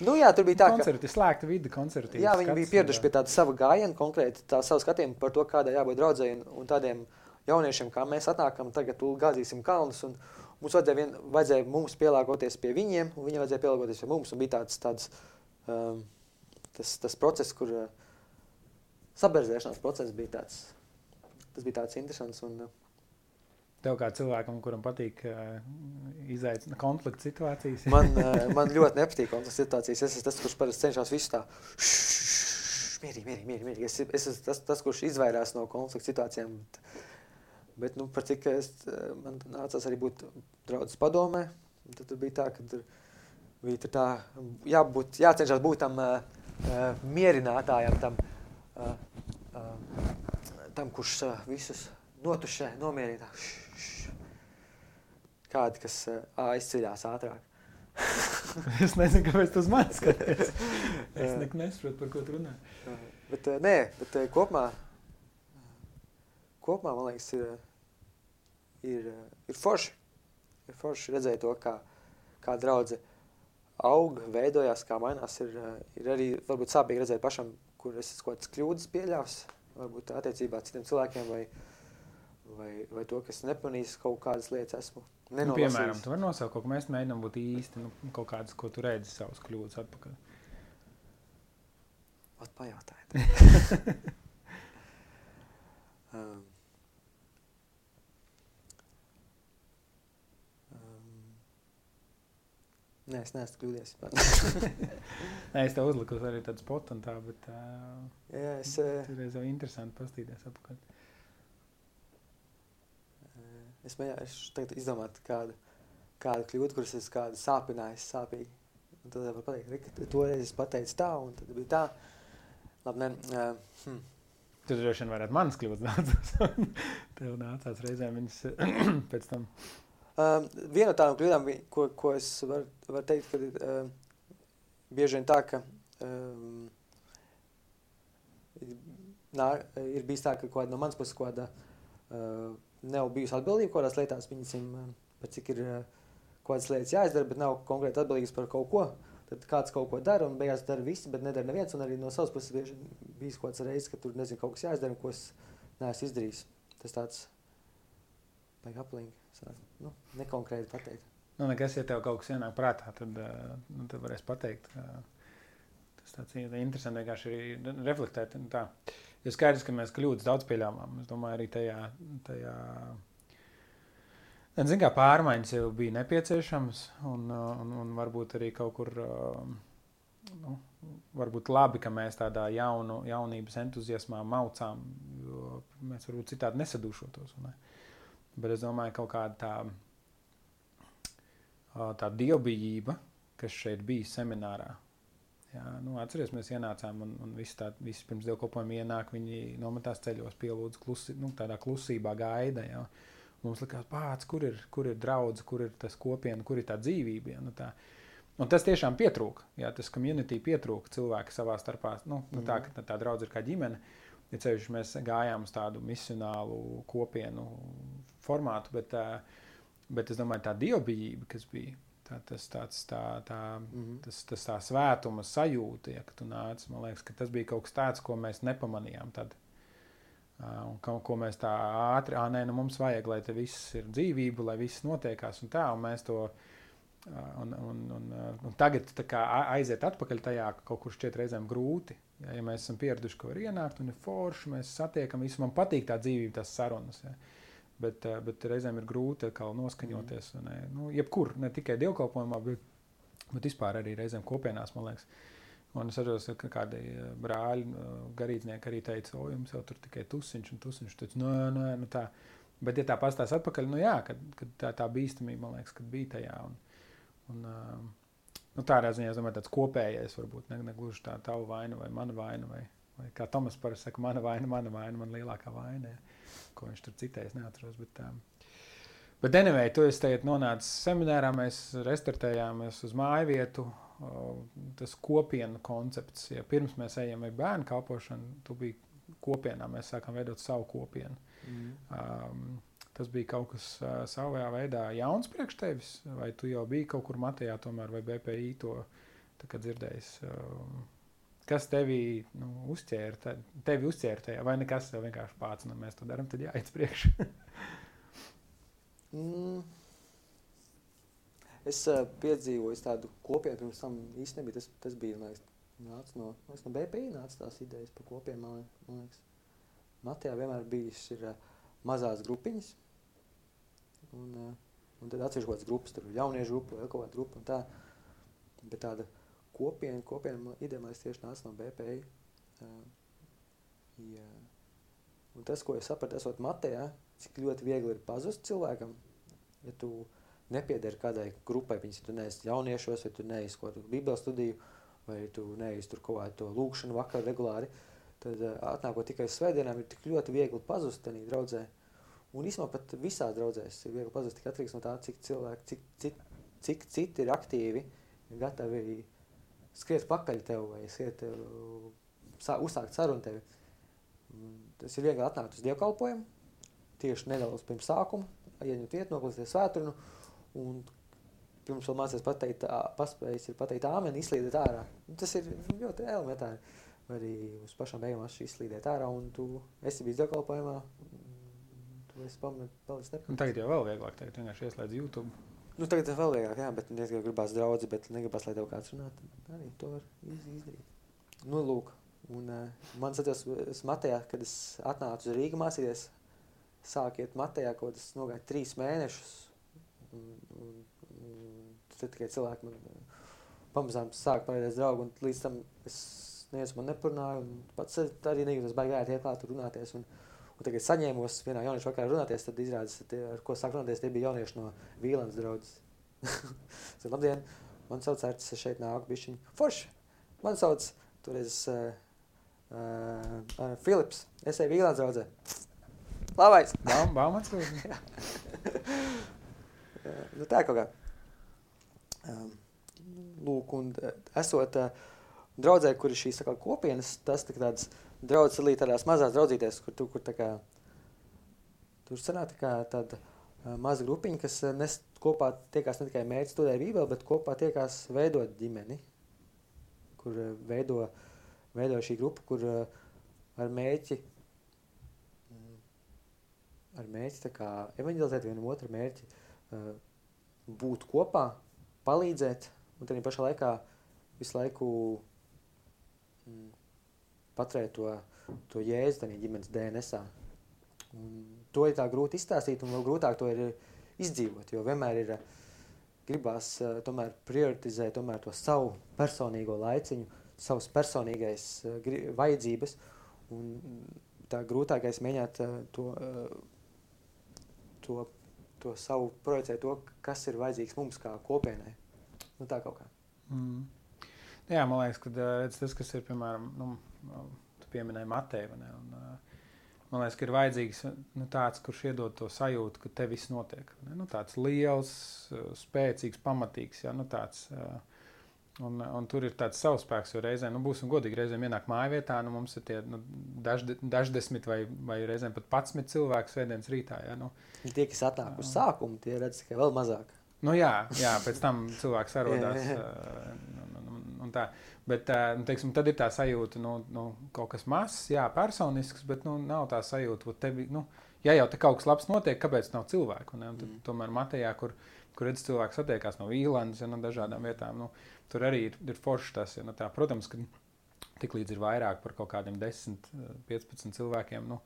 Nu jā, tur bija tā, ka... Koncerti, slēgta vidi, koncerti. Jā, viņi bija pieraduši pie tāda sava gājiena, konkrēti tā savu skatījumu par to, kādai jābūt draudzēji un, un tādiem jauniešiem, kā mēs atnākam, tagad gāzīsim kalnus. Un mums vajadzēja, vien, vajadzēja mums pielāgoties pie viņiem, un viņiem vajadzēja pielāgoties pie mums. Un bija tāds, tāds um, tas, tas process, kur uh, saberzēšanās process bija tāds, tas bija tāds interesants. Un, uh, Tev kā cilvēkam, kuram patīk uh, izaicināt konflikta situācijas. man, uh, man ļoti nepatīk konflikts situācijas. Es esmu tas, kurš parasti cenšas visu tā. Mierīgi, mierīgi, mierīgi. mierīgi. Es, es esmu tas, tas, kurš izvairās no konflikta situācijām. Bet, nu, par cik es, eh, man nācās arī būt draudzes padomē, tad tur bija tā, ka tur bija tur tā, jābūt, jācenšas būt tam uh, uh, mierinātājam, tam, uh, uh, tam kurš uh, visus notušē, nomierina. Kādi, kas uh, aizceļās ātrāk. es nezinu, kāpēc tas man skaties. es nekad nesaprotu, par ko tu runā. Uh, Bet, uh, nē, bet uh, kopumā, kopumā, man liekas, ir, ir, uh, ir forši. Ir forši redzēt to, kā, kā draudze aug, veidojās, kā mainās. Ir, uh, ir arī varbūt sāpīgi redzēt pašam, kur es kaut kādas kļūdas pieļāvis, varbūt attiecībā ar citiem cilvēkiem, vai, vai, vai to, kas nepanīs kaut kādas lietas, esmu nu, piemēram, tu vari nosaukt kaut ko, mēs mēģinām būt īsti, nu, kaut kādas, ko tu redzi savus kļūdas atpakaļ. Ot pajautājiet. um, Nē, es neesmu kļūdījies. Nē, es tev uzliku arī tādu spotu un tā, bet uh, jā, es, tur ir jau interesanti pastīties apakaļ. Es mēģināšu tagad izdomāt kādu, kādu kļūdu, kuras es kādu sāpinājis sāpīgi. Un tad var pateikt, ka toreiz es pateicu tā, un tad bija tā. Labi, ne, uh, hm. Tu droši vien varētu manas kļūdas nācās. Tev nācās reizēm viņas pēc tam. Um, viena no tādām kļūdām, ko, ko es varu var teikt, ka uh, bieži vien tā, ka um, nā, ir bijis tā, ka kāda no manas puses kāda uh, nav bijusi atbildība kādās lietās, viņasim, par cik ir uh, kādas lietas jāizdara, bet nav konkrēti atbildīgas par kaut ko. Tad kāds kaut ko dara, un beigās dara visi, bet nedara neviens. Un arī no savas puses bieži bijis kaut kāds reizes, ka tur nezinu, kaut kas jāizdara, ko es neesmu izdarījis. Tas tāds vajag aplīgi nu, nekonkrēti pateikt. Nu, nekas, ja tev kaut kas ienāk prātā, tad, nu, tad varēs pateikt. Tas tāds ir interesanti vienkārši reflektēt. Tā. Ir skaidrs, ka mēs kļūdas daudz pieļāvām. Es domāju, arī tajā, tajā Zin, kā pārmaiņas jau bija nepieciešamas, un, un, un varbūt arī kaut kur, nu, varbūt labi, ka mēs tādā jaunu, jaunības entuziasmā maucām, jo mēs varbūt citādi nesadūšotos. Ne? Bet es domāju, ka kaut kāda tā, tā dievbijība, kas šeit bija seminārā. Jā, nu, atceries, mēs ienācām un, un visi, tā, visi pirms dievkalpojuma ienāk, viņi nometās ceļos, pielūdz klusi, nu, tādā klusībā gaida. Jā. Mums likās, pats, kur ir, kur ir draudz, kur ir tas kopiena, kur ir tā dzīvība. Jā, nu, tā. Un tas tiešām pietrūka. Jā, tas komunitī pietrūka cilvēki savā starpā. Nu, nu, tā, ka tā draudz ir kā ģimene. Ja ceļš mēs gājām uz tādu misionālu kopienu formātu, bet, bet es domāju, tā dievbijība, kas bija. Tā, tas, tāds, tā, tā, mm -hmm. tas, tas tā svētuma sajūta, ja tu nāc, man liekas, ka tas bija kaut kas tāds, ko mēs nepamanījām tad. Uh, un ko, ko mēs tā ātri, ah, nē, nu mums vajag, lai te viss ir dzīvība, lai viss notiekās un tā, un mēs to, uh, un, un, un, un tagad tā kā aiziet atpakaļ tajā, ka kaut kur šķiet reizēm grūti, ja, ja mēs esam pieraduši, ka var ienākt un ir forši, mēs satiekam visu, man patīk tā dzīvība, tās sarunas, ja. Uh, Bet, eh, bet reizēm ir grūti noskaņoties. Mm. Ne, nu, jebkur, ne tikai dievkalpojumā, bet, bet vispār arī reizēm kopienās, man liekas. Un es atceros, ka kādi eh, brāļi, eh, garīdznieki arī teica, o, jums jau tur tikai tusiņš un tusiņš. Teicu, nē, nē, nu tā. Bet, ja tā pastāstās atpakaļ, nu jā, kad, kad tā, tā bīstamība, man liekas, kad bija tajā. Un, un, nu, tādā ziņā, es domāju, tāds kopējais varbūt ne, ne gluži tā tava vaina vai mana vaina. Vai, vai kā Tomas parasti saka, mana vaina, mana vaina, man lielākā vaina. Ja ko viņš tur citējis, neatceros. Bet, um, bet anyway, tu esi tagad nonācis seminārā, mēs restartējāmies uz māju vietu. Tas kopienu koncepts, ja pirms mēs ejam ar bērnu kalpošanu, tu biji kopienā, mēs sākām veidot savu kopienu. Mm. Um, tas bija kaut kas uh, savā veidā jauns priekš tevis, vai tu jau biji kaut kur Matejā, tomēr, vai BPI to dzirdējis? Uh, kas tevi nu, uzķēra, tā, tevi uzķēra tajā, vai nekas tev vienkārši pats, nu, mēs to darām, tad jāiet priekš. mm. Es uh, piedzīvoju tādu kopienu, pirms tam īstenībā nebija. Tas, tas bija liekas, no, no BPI, nāca tās idejas par kopienu. Man, man liekas, Matijā vienmēr bijis ir, uh, mazās grupiņas. Un, uh, un tad atsevišķi kaut kādas grupas, tur jauniešu grupa vai kaut kāda grupa. Tā, bet tāda kopiena, kopiena ideālais tieši nāca no BPI. Uh, ja. Un tas, ko es sapratu, esot Matejā, cik ļoti viegli ir pazust cilvēkam, ja tu nepiederi kādai grupai, viņas, ja tu neesi jauniešos, vai tu neesi kaut kādu bībeles studiju, vai tu neesi tur kaut kādu to lūkšanu vakaru regulāri, tad uh, atnākot tikai svētdienām ir tik ļoti viegli pazust tenī draudzē. Un īstenībā pat visās draudzēs ir viegli pazust, tik atkarīgs no tā, cik cilvēki, cik, cik, cik citi ir aktīvi, gatavi skriet pakaļ tev vai skriet, sā, uzsākt sarunu tevi. Tas ir viegli atnākt uz dievkalpojumu, tieši nedaudz pirms sākuma, ieņemt vietu, noklausīties svētrunu, un pirms vēl mācīties pateikt, paspējis ir pateikt āmeni, izslīdēt ārā. Tas ir ļoti elementāri. arī uz pašām beigām izslīdēt ārā, un tu esi bijis dievkalpojumā. Tu esi palicis nepatīk. Tagad jau vēl vieglāk, tagad vienkārši ieslēdz YouTube. Nu, tagad vēl vieglāk, jā, bet ja gribās draugi, bet negribas, lai tev kāds runā, arī to var izdarīt. Nu, lūk, un uh, man atceros Matejā, kad es atnācu uz Rīgu mācīties, sākiet Matejā, kaut kas nogāja trīs mēnešus, un, un, un tad tikai cilvēki man pamazām sāk parādīties draugi, un līdz tam es neviens man neparunāja, un pats arī nejūtos baigi ērti iet klāt runāties, un, un tagad saņēmos vienā jauniešu vakarā runāties, tad izrādās, tie, ar ko sāk runāties, tie bija jaunieši no Vīlandes draudzes. Tad, labdien, man sauc Artis, es šeit nāku bišķiņ. Forši, man sauc toreiz uh, uh, Filips, es eju Vīlandes draudzē. Labais! Baumats? nu tā kaut kā. Um, lūk, un esot uh, draudzē, kur ir šīs kā, kopienas, tas ir tāds draugs arī tādās mazās draudzītēs, kur tu, kur tā kā, tur sanāk tā kā tāda uh, maza grupiņa, kas nes kopā tiekās ne tikai mērķi studēt bībeli, bet kopā tiekās veidot ģimeni, kur uh, veido, veido šī grupa, kur uh, ar mērķi, ar mērķi tā kā evanģelizēt vienam otru mērķi, uh, būt kopā, palīdzēt, un tad pašā laikā visu laiku mm, paturēt to, to jēzu tajā ģimenes DNS. To ir tā grūti izstāstīt, un vēl grūtāk to ir izdzīvot. Jo vienmēr ir gribās tomēr prioritizēt tomēr to savu personīgo laiciņu, savas personīgais vajadzības. Un tā grūtākais mēģināt to, to, to savu projicēt, to, kas ir vajadzīgs mums kā kopienai. Nu, tā kaut kā. Mm. Jā, man liekas, ka tas, kas ir piemēram, nu, tu pieminēji Mateju. Un, man liekas, ka ir vajadzīgs nu, tāds, kurš iedod to sajūtu, ka te viss notiek. Nu, tāds liels, spēcīgs, pamatīgs. Ja? Nu, tāds, un, un tur ir tāds savspēks, jo reizēm, nu, būsim godīgi, reizēm ienāk māju vietā, nu, mums ir tie nu, dažde, daždesmit vai, vai reizēm pat patsmit cilvēku svētdienas rītā. Ja? Nu, tie, kas atnāk uz sākumu, tie redz tikai vēl mazāk. Nu, jā, jā, pēc tam cilvēks sarodās. Un tā. Bet nu, teiksim, tad ir tā sajūta, nu, nu, kaut kas mazs, jā, personisks, bet nu, nav tā sajūta, tevi, nu, ja jau te kaut kas labs notiek, kāpēc nav cilvēku? Ne? Un tad, mm. Tomēr Matejā, kur, kur redz cilvēks satiekās no Vīlandes, ja no dažādām vietām, nu, tur arī ir, ir forši tas. Ja, nu, tā, protams, ka tiklīdz ir vairāk par kaut kādiem 10, 15 cilvēkiem. Nu,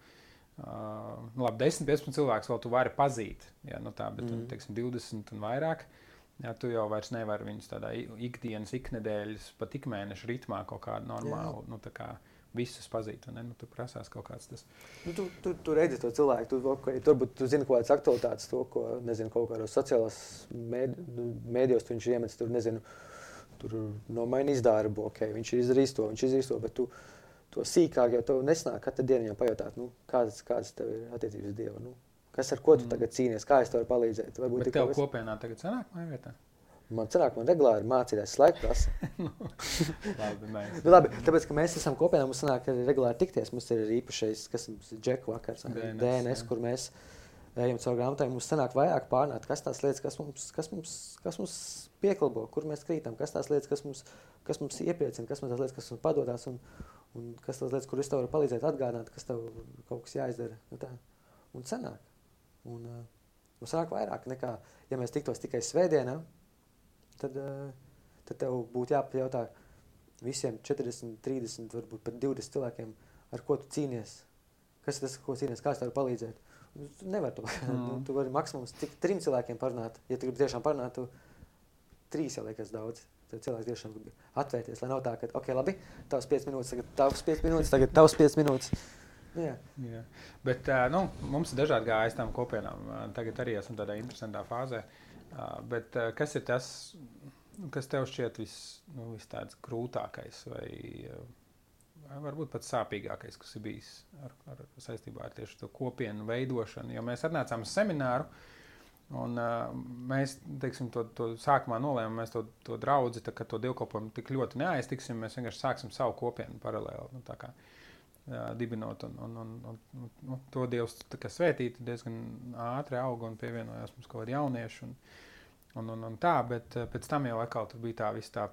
Uh, nu, labi, 10, 15 cilvēkus vēl tu vari pazīt, ja, nu tā, bet mm. teiksim, 20 un vairāk. Uh, Jā, tu jau vairs nevari viņus tādā ikdienas, iknedēļas, pat ikmēneša ritmā kaut kādu normālu, Jā. nu, tā kā visus pazīt. Ne? Nu, tu prasās kaut kāds tas. Nu, tu, tu, tu redzi to cilvēku, tu, okay, turbūt tu zini kaut kādas aktualitātes, to, ko, nezinu, kaut kādos sociālās mēdījos tu viņš iemetis, tur, nezinu, tur nomainīs darbu, ok, viņš ir izdarījis to, viņš izdarījis to, bet tu to sīkāk jau tev nesnāk katru dienu viņam pajautāt, nu, kādas, kādas tev ir attiecības Dievu. Nu, Kas ar ko tu mm. tagad cīnies? Kā es tev varu palīdzēt? Varbūt Bet tev vis... kopienā tagad sanāk māja vietā? Man sanāk, man regulāri mācīties, laiku prasa. nu, labi, mēs. nu, labi, tāpēc, ka mēs esam kopienā, mums sanāk arī regulāri tikties. Mums ir īpašais, kas mums ir džeku vakars, DNS, DNS kur mēs ejam caur grāmatām. Mums sanāk vairāk pārnāt, kas tās lietas, kas mums, kas mums, kas mums pieklabo, kur mēs krītam, kas tās lietas, kas mums, kas mums iepriecina, kas mums tās lietas, kas mums padodās un, un kas tās lietas, kur es tev varu palīdzēt atgādināt, kas tev kaut kas jāizdara. Nu, tā. Un sanāk. Un, uh, mums sanāk vairāk nekā, ja mēs tiktos tikai svētdienā, tad, uh, tad tev būtu jāpajautā visiem 40, 30, varbūt pat 20 cilvēkiem, ar ko tu cīnies. Kas ir tas, ko cīnies, kāds tev var palīdzēt? Tu nevari to. Mm. nu, tu vari maksimums tik trim cilvēkiem parunāt. Ja tu gribi tiešām parunāt, tu trīs jau liekas daudz. Tad cilvēks tiešām grib atvērties, lai nav tā, ka, ok, labi, tavs 5 minūtes, tagad tavs 5 minūtes, tagad tavs 5 minūtes. Jā. Jā. Bet nu, mums ir dažādi gājas tam kopienām. Tagad arī esam tādā interesantā fāzē. Bet kas ir tas, kas tev šķiet vis, nu, vis tāds grūtākais vai, vai varbūt pat sāpīgākais, kas ir bijis ar, ar, saistībā ar tieši to kopienu veidošanu? Jo mēs atnācām uz semināru. Un, uh, mēs teiksim, to, to sākumā nolēmām, mēs to, to draugu, to dievkalpojumu tik ļoti neaiztiksim. Mēs vienkārši sāksim savu kopienu paralēli. Nu, jā, dibinot. Un, un, un, un, un, nu, to Dievs svētīt diezgan ātri auga un pievienojās mums kaut kādi jaunieši. Un, un, un, un tā, bet pēc tam jau atkal tur bija tā visa tā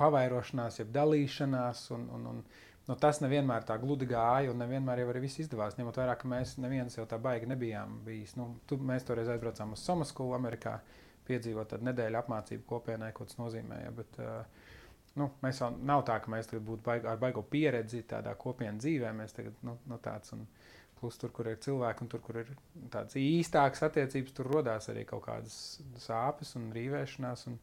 pavairošanās, jeb dalīšanās. Un, un, un nu, tas nevienmēr tā gludi gāja, un nevienmēr jau arī viss izdevās. Ņemot vērā, ka mēs neviens jau tā baigi nebijām bijis. Nu, tu, mēs toreiz aizbraucām uz School Amerikā, piedzīvot nedēļu apmācību kopienai, ko tas nozīmēja. Bet, uh, nu, mēs jau nav tā, ka mēs būtu baig, ar baigo pieredzi tādā kopienas dzīvē. Mēs tagad nu, nu, tāds un plus tur, kur ir cilvēki un tur, kur ir tādas īstākas attiecības, tur rodās arī kaut kādas sāpes un rīvēšanās. Un,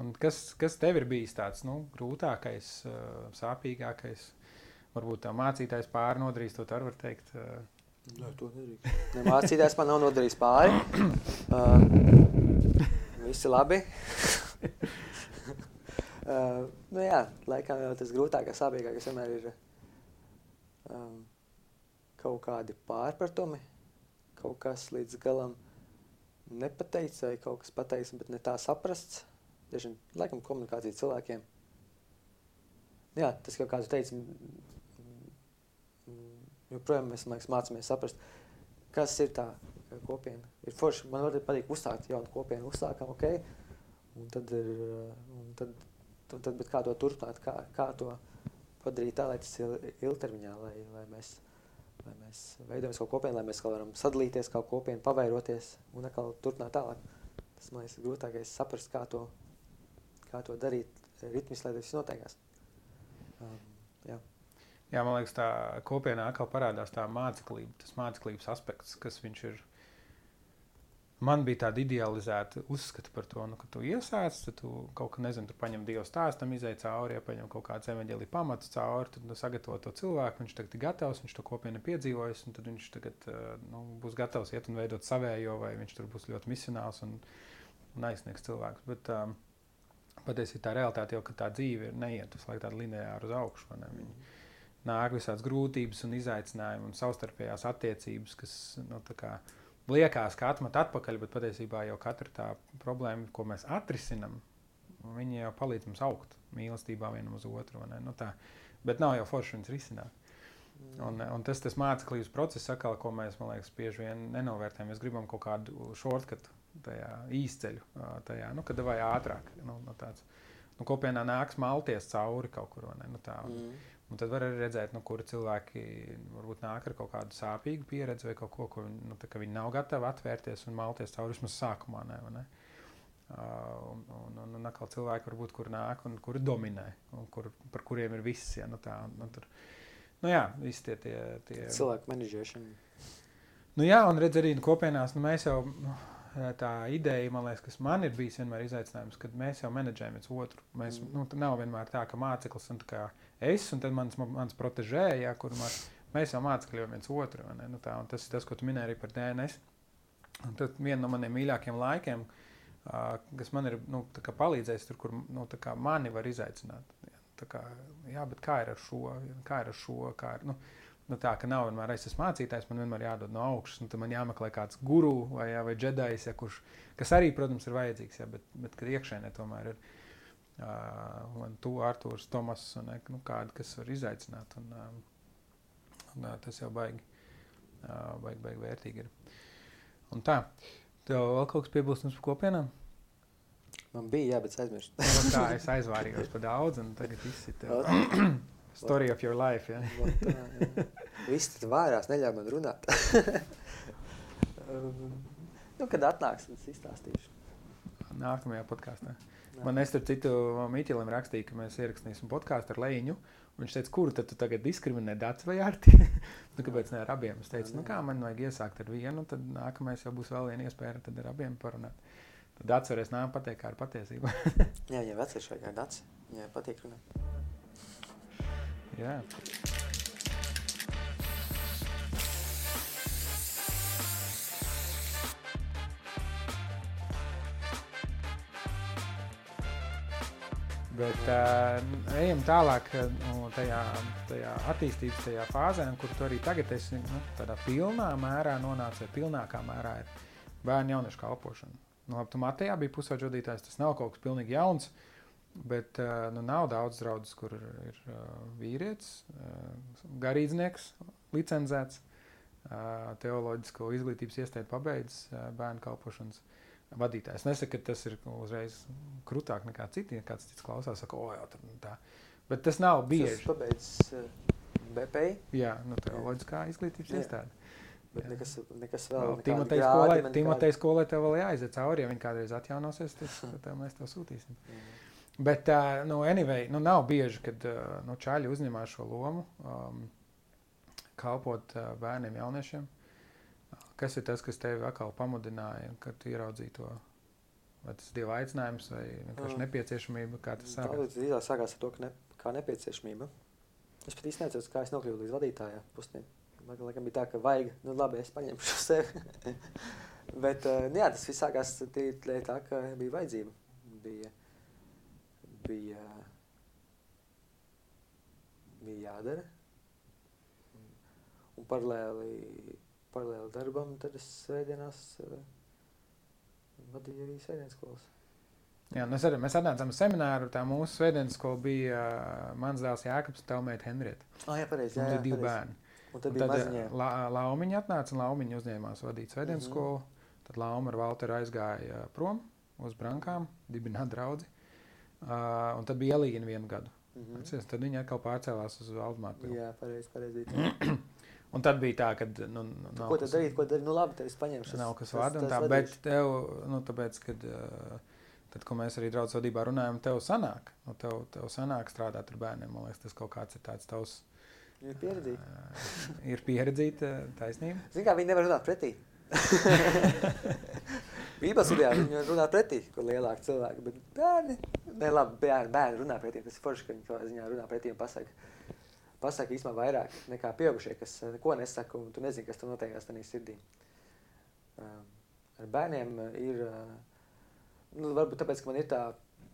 Un kas, kas tev ir bijis tāds nu, grūtākais, sāpīgākais? Varbūt tā mācītājs pāri nodarījis to arī var teikt. Nē, to nedrīkst. Ne, mācītājs man nav nodarījis pāri. Uh, visi labi. uh, nu jā, laikam jau tas grūtākais, sāpīgākais vienmēr ir um, kaut kādi pārpratumi, kaut kas līdz galam nepateicis vai kaut kas pateicis, bet ne tā saprasts Tiešām, laikam, komunikācija cilvēkiem. Jā, tas, kā kāds teica, joprojām mēs liekas, mācāmies saprast, kas ir tā kopiena. Ir forši, man ļoti patīk uzsākt jaunu kopienu, uzsākam, ok, un tad ir, un tad, tad bet kā to turpināt, kā, kā to padarīt tā, lai tas ir ilgtermiņā, lai, lai mēs, lai mēs veidojam savu kopienu, lai mēs varam sadalīties kā kopienu, pavairoties un atkal turpināt tālāk. Tas, man liekas, grūtākais saprast, kā to kā to darīt ritmiski, lai tas viss notiekās. Um, jā. jā, man liekas, tā kopienā atkal parādās tā māceklība, tas māceklības aspekts, kas viņš ir. Man bija tāda idealizēta uzskata par to, nu, ka tu iesāc, tad tu kaut kā, nezinu, tu paņem Dieva stāstam, izai cauri, ja paņem kaut kādu evaņģēlī pamatu cauri, tad nu, sagatavo to cilvēku, viņš tagad ir gatavs, viņš to kopienu piedzīvojis, un tad viņš tagad nu, būs gatavs iet un veidot savējo, vai viņš tur būs ļoti misionāls un, un aizsniegs cilvēks. Bet, um, patiesībā tā realitāte jau, tā dzīve ir neiet uz laiku tādu lineāru uz augšu. Viņi nāk visādas grūtības un izaicinājumi un savstarpējās attiecības, kas nu, kā, liekas, ka atmet atpakaļ, bet patiesībā jau katra tā problēma, ko mēs atrisinām, viņi jau palīdz mums augt mīlestībā vienam uz otru. Nu, tā. bet nav jau forši viņas risināt. Un, un tas, tas māceklības process, atkal, ko mēs liekas, bieži vien nenovērtējam. Mēs gribam kaut kādu shortcut, tajā īsceļu, tajā, nu, kad vai ātrāk. Nu, nu, tāds, nu, kopienā nāks malties cauri kaut kur. Ne, nu, tā, un, mm. Un tad var arī redzēt, nu, kuri cilvēki varbūt nāk ar kaut kādu sāpīgu pieredzi vai kaut ko, ko nu, viņi nav gatavi atvērties un malties cauri vismaz sākumā. Ne, ne? Uh, un, un, un, un atkal cilvēki, varbūt, kur nāk un kuri dominē, un kur, par kuriem ir viss. Ja, nu, tā, nu, tur, nu, jā, visi tie, tie, tie... cilvēku menedžēšana. Nu, jā, un redz arī nu, kopienās, nu, mēs jau. Nu, tā ideja, man liekas, kas man ir bijis vienmēr izaicinājums, kad mēs jau menedžējam viens otru. Mēs, mm. nu, nav vienmēr tā, ka māceklis un es un mans, mans protežēja, ja, kur man, mēs jau mācekļiem viens otru. Nu, tā, tas ir tas, ko tu minēji arī par DNS. Un tad viena no maniem mīļākajiem laikiem, uh, kas man ir nu, palīdzējis tur, kur nu, mani var izaicināt. Ja, kā, jā, bet kā ir ar šo? Kā ir ar šo kā ir, nu, nu, tā, ka nav vienmēr es esmu mācītājs, man vienmēr jādod no augšas, un tad man jāmeklē kāds guru vai, jā, vai džedājs, ja, kurš, kas arī, protams, ir vajadzīgs, ja, bet, bet kad iekšēnē tomēr ir uh, tu, Artūrs, Tomas, un nu, kādi, kas var izaicināt, un, uh, un uh, tas jau baigi, uh, baigi, baigi vērtīgi ir. Un tā, tev vēl kaut kas piebilstams par kopienām? Man bija, jā, bet aizmirst. tā, es aizvārījos par daudz, un tagad viss ir tev. Story of your life. Ja? tā, jā. Viss tur vārās, neļauj man runāt. nu, kad atnāks, tad izstāstīšu. Nākamajā podkāstā. Man es tur citu Mīķelim rakstīju, ka mēs ierakstīsim podkāstu ar Leņu. Viņš teica, kuru tad tu tagad diskriminē dats vai arti? nu, kāpēc ne ar abiem? Es teicu, nu kā man vajag iesākt ar vienu, tad nākamais jau būs vēl viena iespēja ar abiem parunāt. Tad dats varēs nākt pateikt, kā ar patiesību. jā, ja vecais šajā dats, ja patīk runāt. Jā. Bet uh, ejam tālāk nu, tajā, tajā attīstības tajā fāzē, kur tu arī tagad esi nu, tādā pilnā mērā nonācis, vai pilnākā mērā ir bērnu jauniešu kalpošana. Nu, labi, tu Matejā bija pusauģis vadītājs, tas nav kaut kas pilnīgi jauns. Uh, Bet nu, nav daudz draugu, kur ir vīrietis, garīdznieks, licencēts, teoloģisko izglītības iestādi pabeidzis bērnu kalpošanas vadītājs. Nesaku, ka tas ir uzreiz krūtāk nekā citi. Ja kāds cits klausās, saka, o, jā, tā. Bet tas nav Es bieži. esmu pabeidzis BPI, Jā, nu, teoloģiskā izglītības iestāde. bet Jā. nekas, nekas vēl. Skolai, man Timotei skolai tev vēl jāaiziet cauri, ja viņi kādreiz atjaunosies, tad, tad mēs tev sūtīsim. nekādi. Bet, uh, nu, anyway, nu, nav bieži, kad uh, nu, čaļi uzņemās šo lomu, um, kalpot uh, bērniem, jauniešiem. Kas ir tas, kas tevi atkal pamudināja, kad ieraudzīji to? Vai tas ir dieva aicinājums vai vienkārši Mm. nepieciešamība, kā tas Tā sākās? drīzāk sākās ar to, ka ne, kā nepieciešamība. Es pat īsti neatceros, kā es nokļuvu līdz vadītājā pusdien. Man liekas, bija tā, ka vajag, nu labi, es paņemšu sevi. Bet, uh, jā, tas viss sākās tīri tā, ka bija vajadzība. Bija, bija, bija jādara. Un paralēli, paralēli darbam, tad es svētdienās uh, vadīju arī svētdienas skolas. Jā, es arī, mēs atnācām uz semināru. Tā mūsu svētdienas skola bija uh, mans dēls Jākaps, Telmēta Henrieta. Ah, jā, pareizi. Jā, jā, divi bērni. Un tad Un Tad la, Laumiņa atnāca un Laumiņa uzņēmās vadīt svētdienas mm -hmm. skolu. Tad Lauma ar Valteru aizgāja prom uz brankām, dibināt draugu. Uh, un tad bija Elīna vienu gadu. Mhm. Atceries, Tad viņa atkal pārcēlās uz Valdemāru. Jā, pareizi, pareizi. bija. Un tad bija tā, ka nu, nav, Ko tad kas, darīt, ko darīt? Nu, labi, tev es paņemšu. nav kas vada. un Tā, vadīšu. bet tev, nu, tāpēc, kad, uh, tad, ko mēs arī draudzes vadībā runājam, tev sanāk. Nu, tev, tev sanāk strādāt ar bērniem. Man liekas, tas kaut kāds ir tāds tavs. Ir pieredzīta. Uh, ir pieredzīta taisnība. Zini, kā viņi nevar runāt pretī. Bībeles studijā viņi runā pretī, kur lielāki cilvēki. Bet bērni, ne labi, bērni, bērni runā pretī. Tas ir forši, ka viņi kaut kādā ziņā runā pretī un pasaka. Pasaka īstenībā vairāk nekā pieaugušie, kas eh, neko nesaka, un tu nezini, kas tur notiekās tajā sirdī. Um, ar bērniem eh, ir, uh, nu, varbūt tāpēc, ka man ir tā,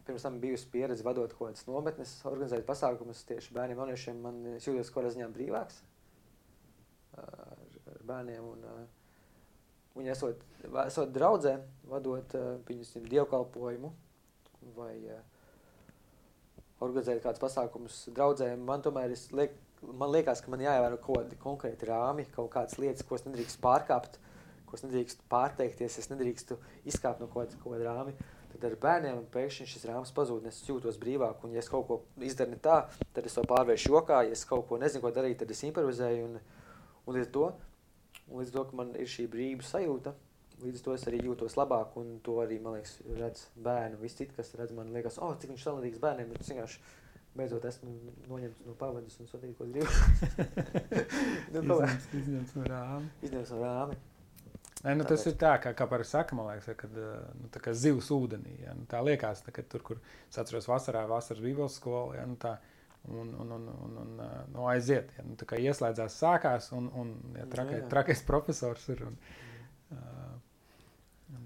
pirms tam bijusi pieredze vadot kaut kādas nometnes, organizēt pasākumus tieši bērniem, jauniešiem, man es jūtos kaut kādā ziņā brīvāks uh, ar, ar bērniem. Un, uh, viņi esot, esot draudzē, vadot uh, viņus dievkalpojumu vai uh, organizēt kādus pasākumus draudzē, man tomēr liek, man liekas, ka man jāievēro kaut kādi konkrēti rāmi, kaut kādas lietas, ko es nedrīkst pārkāpt, ko es nedrīkst pārteikties, es nedrīkstu izkāpt no kaut kāda, rāmi. Tad ar bērniem pēkšņi šis rāmis pazūd, es jūtos brīvāk. Un, ja es kaut ko izdaru ne tā, tad es to pārvēršu jokā. Ja es kaut ko nezinu, ko darīt, tad es improvizēju. Un, un līdz ar to, līdz to, ka man ir šī brīvības sajūta, līdz to es arī jūtos labāk. Un to arī, man liekas, redz bērnu. Visi citi, kas redz, man liekas, oh, cik viņš talantīgs bērniem. Bet es vienkārši beidzot esmu noņemts no pavadas un sūtīju, ko gribu. nu, Izņemts- no rāmja. izņemts no rāmi. Nē, nu, tas ir tā, kā, kā par saka, liekas, kad eh, nu, zivs ūdenī. Ja, nu, tā liekas, tā, ka tur, kur es atceros vasarā, vasaras bībeles skolā, ja, nu, tā, un, un, un, un, un eh, nu, aiziet. Ja, nu, tā kā ieslēdzās, sākās, un, un ja, trakai, Jā, jā. trakais profesors ir. Un, uh,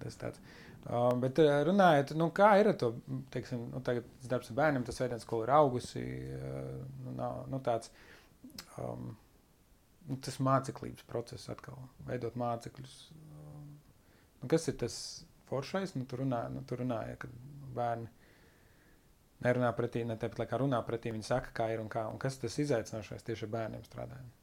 tas tāds. Uh, bet uh, runājot, nu, kā ir ar to, teiksim, nu, tagad darbs ar bērniem, tas veidojums, ko ir augusi, uh, nu, nav, nu, tāds, um, nu, tas māceklības process atkal, veidot mācekļus. Um, nu, kas ir tas foršais? Nu, tu runā, nu, tu runāji, ka bērni nerunā pretī, ne tāpat kā runā pretī, viņi saka, kā ir un kā. Un kas tas izaicinošais tieši ar bērniem strādājot?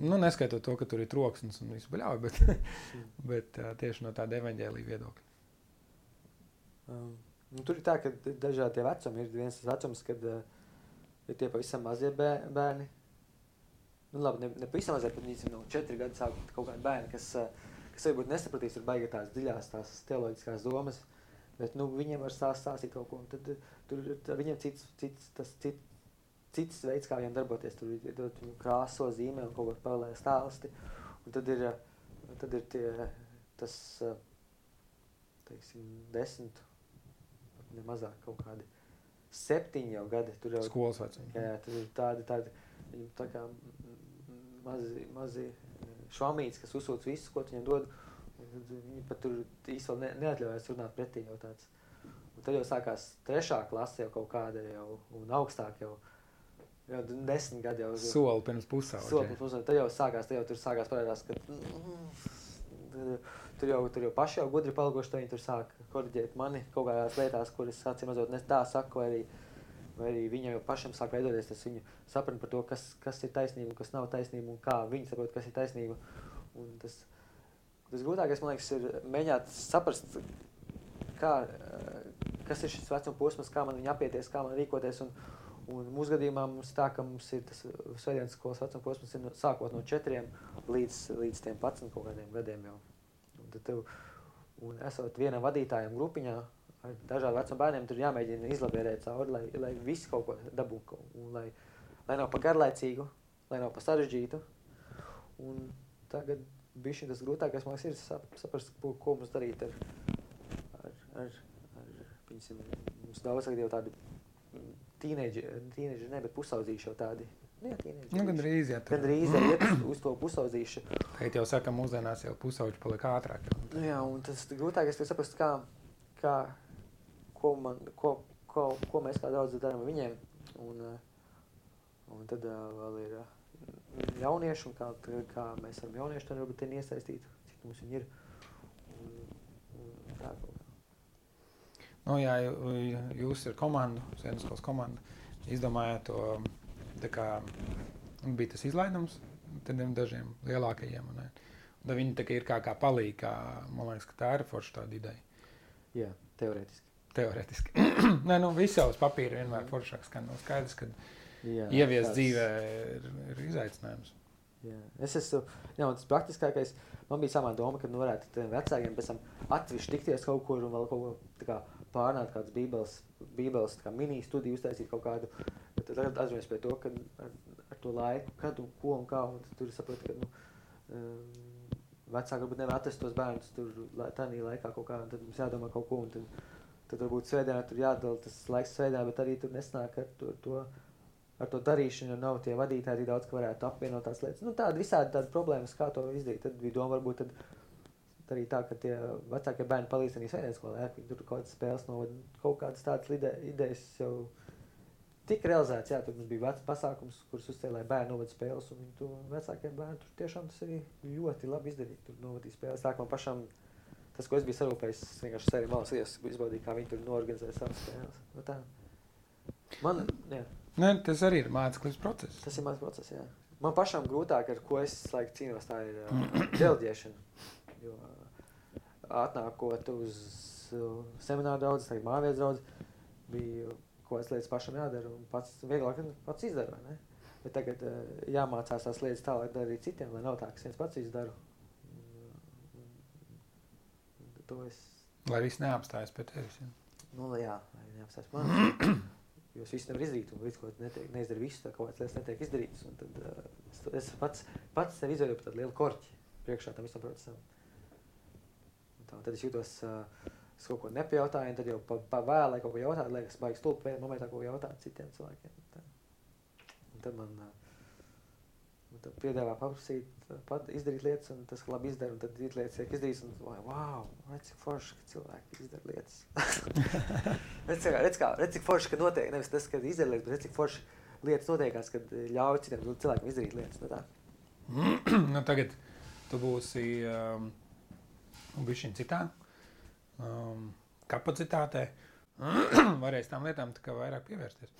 Nu, neskaitot to, ka tur ir troksnis un viss bļauj, bet, bet uh, tieši no tāda evaņģēlīja viedokļa. Um, nu, tur ir tā, ka dažādi vecumi. Ir viens vecums, kad uh, ir tie pavisam mazie bē- bērni. Nu, labi, ne, ne pavisam mazie, bet viņi no 4 gadu sākot kaut kādi bērni, kas, uh, kas varbūt nesapratīs, ir baigi tās dziļās, tās teoloģiskās domas. Bet nu, viņiem var stāst, stāstīt kaut ko. un Tad, tur ir viņiem cits, cits, tas, cits, cits veids, kā viņiem darboties. Tur ir viņu krāso zīmē un kaut ko paralēli stāsti. Un tad ir, tad ir tie, tas, teiksim, desmit, pat ne mazāk kaut kādi septiņi jau gadi. Tur jau Skolas vecumā. jā, jā, tur ir tādi, tādi tā kā mazi, mazi švamītes, kas uzsūc visu, ko viņiem dod. Viņi pat tur īstenībā ne, neatļaujas runāt pretī jau tāds. Un tad jau sākās trešā klase jau kaut kāda jau, un augstāk jau, jau desmit gadi jau. Soli pirms pusauģa. Solis mums tad jau sākās, tad jau tur sākās parādās, ka mm, tur jau, tur jau paši jau gudri palikuši, viņi tur sāk korģēt mani kaut kādās lietās, kuras acīm redzot ne tā saku, vai arī, vai arī viņi jau pašam sāk veidoties tas viņu sapratni par to, kas, kas ir taisnība, kas nav taisnība un kā viņi saprot, kas ir taisnība. Un tas, tas grūtākais, man liekas, ir mēģināt saprast, kā, eh, kas ir šis vecuma posms, kā man viņa apieties, kā man rīkoties. Un, un mūsu gadījumā mums tā, ka mums ir tas svētdienas skolas vecuma posms, ir no, sākot no četriem līdz, līdz tiem 11 kaut kādiem gadiem jau. Un, tev, un esot vienam vadītājam grupiņā, ar dažādiem vecuma bērniem, tur jāmēģina izlabērēt cauri, lai, lai visi kaut ko dabūtu. Lai, lai nav pa garlaicīgu, lai nav pa sarežģītu. Un tagad bija tas grūtākais, man liekas, ir sap, saprast, ko, ko mums darīt ar, ar, ar, ar piņasim, mums daudz tagad jau tādi tīneģeri, tīneģeri ne, bet pusaudzīši jau tādi. Nu, jā. Nu, gan drīz, jā. Gan drīz iet uz to pusaudzīšu. Tagad jau saka, mūsdienās jau pusauģi paliek ātrāk. Nu, jā, un tas grūtākais ir saprast, kā, kā, ko, man, ko, ko, ko mēs kā daudz darām ar viņiem. Un, un tad vēl ir uh, jaunieši, un kā, kā mēs varam jaunieši tad varbūt iesaistīt, cik mums viņi ir. Un, un tā kaut kā. Nu, jā, jūs ir komanda, Sēnes skolas komanda. Izdomājāt to, tā kā bija tas izlaidums tādiem dažiem lielākajiem. Un, un tad viņi tā kā ir kā, kā palīgi, kā, man liekas, ka tā ir forša tāda ideja. Jā, teorētiski. Teorētiski. Nē, nu, viss jau uz papīra vienmēr foršāks, ka nav skaidrs, ka Jā, ievies tāds- dzīvē ir, ir izaicinājums. Jā. Es esmu, jā, tas praktiskākais, man bija samā doma, ka nu, varētu tiem vecākiem pēc tam atsevišķi tikties kaut kur un vēl kaut ko kā pārnāt kādas bībeles, bībeles kā mini studiju uztaisīt kaut kādu. Bet tad atzīmēs pie to, ka ar, ar to laiku, kad un ko un kā, un tur saprot, ka, nu, um, vecāki varbūt nevar atrast tos bērnus tur tādā laikā kaut kā, un tad mums jādomā kaut ko, un tad, tad varbūt svētdienā tur jādala tas laiks svētdienā, bet arī tur nesnāk ar to, to ar to darīšanu, jo nav tie vadītāji tik daudz, ka varētu apvienot tās lietas. Nu, tāda visādi tādas problēmas, kā to izdarīt. Tad bija doma, varbūt tad arī tā, ka tie vecākie bērni palīdz arī svētdienas skolā, ja, viņi tur kaut kādas spēles novada. Kaut kādas tādas ide idejas jau tika realizētas. Jā, tur bija vecs pasākums, kurus uzcēlīja bērnu novada spēles, un viņi to vecākiem bērniem tur tiešām tas arī ļoti labi izdarīja. Tur novadīja spēles. Tā kā man pašam tas, ko es biju sarūpējis, es vienkārši sēdēju malas ies, izbaudīju, kā viņi tur norganizēja savas spēles. Nu, tā. Man, jā. Ne, tas arī ir mākslinieks process. Tas ir mans process. Jā. Man pašam grūtāk, ar ko es laiku cīnos, tā ir uh, dēļģēšana. Jo uh, atnākot uz uh, semināru daudz, tagad mājās daudz, bija ko es lietas pašam jādara un pats vieglāk pats izdara, ne? Bet tagad uh, jāmācās tās lietas tālāk darīt citiem, lai nav tā, ka es viens pats izdaru. Uh, To es, Lai viss neapstājas pie tevis. Ja. nu, jā, lai neapstājas man. Jo es visu nevaru izdarīt, un līdz ko netiek, neizdaru visu, tā kaut kādas lietas netiek izdarītas. Tad uh, es, es pats, pats sev izvēlu par tādu lielu korķi priekšā tam visam procesam. Tā, tad es jūtos, uh, es kaut ko nepajautāju, un tad jau pa, pa vēlai kaut ko jautāt, liekas, baigs stulbi momentā, ko jautāt citiem cilvēkiem. Tā. Un tad man uh, un tad piedāvā paprasīt, pat izdarīt lietas, un tas labi izdara, un tad lietas tiek izdarītas, un vai, wow, redz, cik forši, ka cilvēki izdara lietas. redz, kā, redz, kā, redz, cik forši, ka notiek, nevis tas, ka izdara lietas, bet redz, cik forši lietas notiekās, kad ļauj citiem cilvēkiem izdarīt lietas. Nu, tā. nu, tagad tu būsi um, bijis citā um, kapacitātē. Varēs tām lietām tā kā vairāk pievērsties.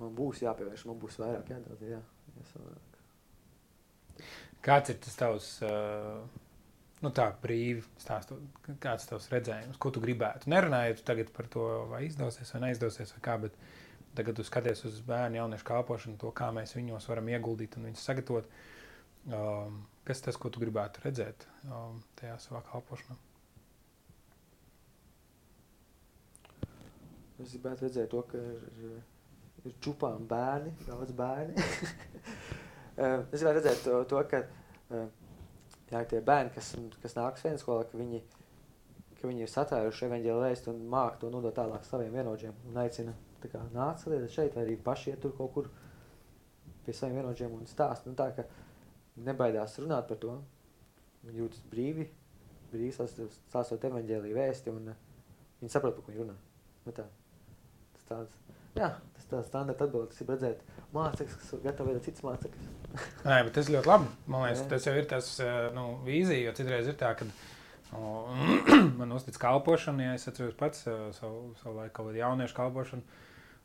Man būs jāpievērš, man būs vairāk jādod, jā. Vairāk. Kāds ir tas tavs, uh, nu tā brīvi stāstot, kāds ir tavs redzējums, ko tu gribētu? Nerunājot tagad par to, vai izdosies vai neizdosies, vai kā, bet tagad tu skaties uz bērnu jauniešu kalpošanu, to, kā mēs viņos varam ieguldīt un viņus sagatavot. Um, kas tas, ko tu gribētu redzēt um, tajā savā kalpošanā? Es gribētu redzēt to, ka ir, ir čupām bērni, daudz bērni. Es gribētu redzēt to, to ka jā, tie bērni, kas, kas nāk vienu skolā, ka viņi, ka viņi ir satvēruši evaņģēlu vēstu un māk to nodot tālāk saviem vienotiem un aicina, tā kā nāc saliet šeit, vai arī paši iet tur kaut kur pie saviem vienotiem un stāst. Nu, tā, ka nebaidās runāt par to, jūtas brīvi, brīvi stāstot- evaņģēlī vēsti un viņi saprot, par ko viņi runā. Nu, tā. Tas tāds, jā, tas tāds standarta atbildes ir redzēt mācekļus, kas ir gatavi vedot citas mācekļus. Nē, bet tas ļoti labi. Man liekas, Jā. tas jau ir tas eh, nu, vīzija, jo citreiz ir tā, ka nu, man uztic kalpošanu, ja es atceros pats eh, savu, savu laiku kaut kādu jauniešu kalpošanu.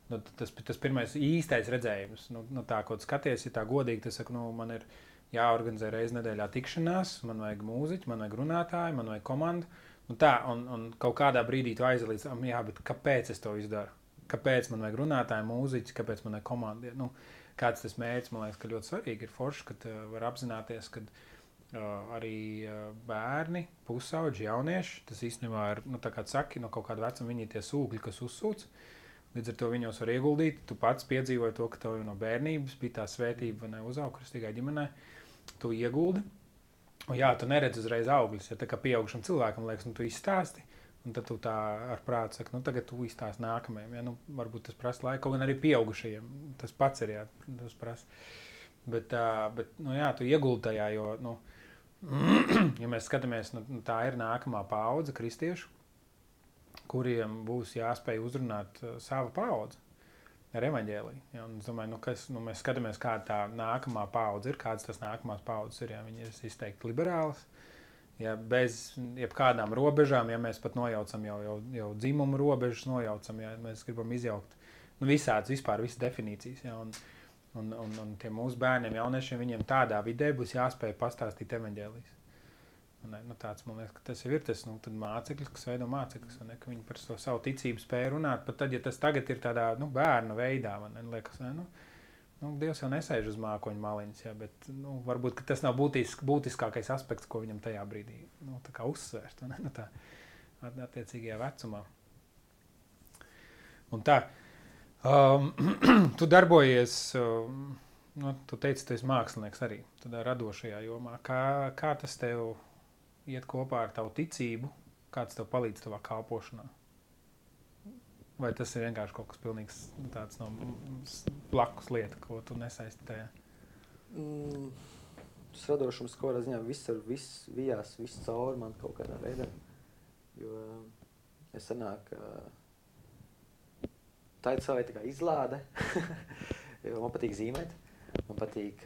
Nu, tas bija tas pirmais īstais redzējums. Nu, nu, tā, tu skaties, ir tā godīgi. Tas saka, nu, man ir jāorganizē reizes nedēļā tikšanās, man vajag mūziķi, man vajag runātāju, man vajag komandu. Nu tā, un, un kaut kādā brīdī tu aizlīdz, jā, bet kāpēc es to izdaru? Kāpēc man vajag runātāju, mūziķi, kāpēc man vajag komandai? Nu, kāds tas mērķis, man liekas, ka ļoti svarīgi ir forši, ka uh, var apzināties, ka uh, arī uh, bērni, pusauģi, jaunieši, tas īstenībā ir, nu, saki, no kaut kāda vecuma viņi ir tie sūkļi, kas uzsūc. Līdz ar to viņos var ieguldīt. Tu pats piedzīvoji to, ka tev no bērnības bija tā svētība, ne uzauga kristīgā ģimenē. Tu ieguldi. Un jā, tu neredzi uzreiz augļus. Ja tā kā pieaugušam cilvēkam liekas, nu, tu izstāsti. Un tad tu tā ar prātu saki, nu, tagad tu izstāsti nākamajam. Ja? Nu, varbūt tas prasa laiku, kaut gan arī pieaugušajiem. Tas pats ir, jā, tas prasa. Bet, uh, bet nu, jā, tu ieguldi tajā, jo, nu, ja mēs skatāmies, nu, tā ir nākamā paudze kristiešu, kuriem būs jāspēj uzrunāt uh, savu paudzi ar evaņģēliju. Ja, es domāju, nu, kas, nu, mēs skatāmies, kāda tā nākamā paudze ir, kādas tas nākamās paudzes ir. Ja, viņi ir izteikti liberālas, ja, bez jebkādām robežām, ja mēs pat nojaucam jau, jau, jau dzimumu robežas, nojaucam, ja mēs gribam izjaukt nu, visādas vispār visas definīcijas. Ja, un, un, un, un tiem mūsu bērniem, jauniešiem, viņiem tādā vidē būs jāspēj pastāstīt evaņģēlijas. Nu, tāds, man liekas, tas ir tas nu, māceklis, kas veido māceklis. Ne, viņi par to savu ticību spēju runāt. Pat tad, ja tas tagad ir tādā nu, bērnu veidā, man liekas, ne, nu, nu, Dievs jau nesēž uz mākoņa maliņas, ja, bet nu, varbūt tas nav būtisk, būtiskākais aspekts, ko viņam tajā brīdī nu, uzsvērt. Ne, nu, tā, attiecīgajā vecumā. Un tā, um, tu darbojies. Um, Nu, tu teici, tu esi mākslinieks arī tādā radošajā jomā. Kā, kā tas tev iet kopā ar tavu ticību, kāds tev palīdz tavā kalpošanā? Vai tas ir vienkārši kaut kas pilnīgs tāds no blakus lieta, ko tu nesaisti tajā? Mm, tas radošums kaut kādā ziņā viss ir viss vijās, viss cauri man kaut kādā veidā. Jo es sanāk, tā ir savai tā kā izlāde, jo man patīk zīmēt, man patīk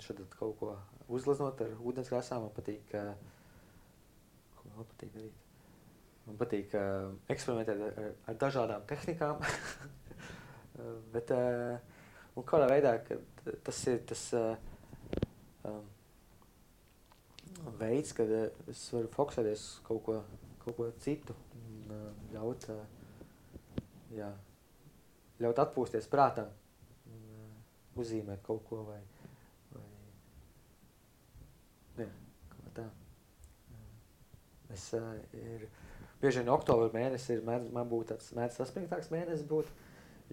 šad kaut ko uzgleznot ar ūdens krāsām. Man patīk, ko man patīk darīt. Man patīk uh, eksperimentēt ar, ar, dažādām tehnikām. Bet uh, kādā veidā tas ir tas uh, um, veids, kad uh, es varu fokusēties uz kaut ko, kaut ko citu un uh, ļaut, uh, jā, ļaut atpūsties prātam, un, uh, uzzīmēt kaut ko vai, Es, uh, ir, bieži vien oktobra mēnesis ir mēdz, man būtu tāds mēdz saspringtāks mēnesis būt,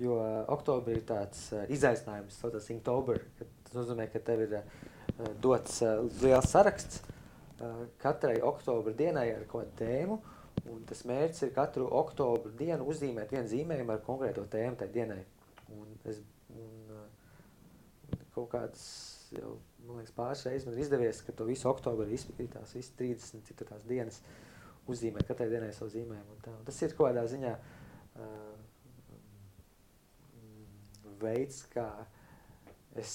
jo uh, oktobrī ir tāds uh, izaicinājums, saucās Inktober, tas nozīmē, ka tev ir uh, dots uh, liels saraksts uh, katrai oktobra dienai ar kaut tēmu, un tas mērķis ir katru oktobra dienu uzzīmēt vienu zīmējumu ar konkrēto tēmu tai dienai. Un es, un, uh, kaut kāds jau man liekas, pāris reizes man ir izdevies, ka to visu oktobru izpildītās, visas 30 citu tās dienas uzzīmē katrai dienai savu zīmējumu. Tas ir kaut kādā ziņā uh, veids, kā es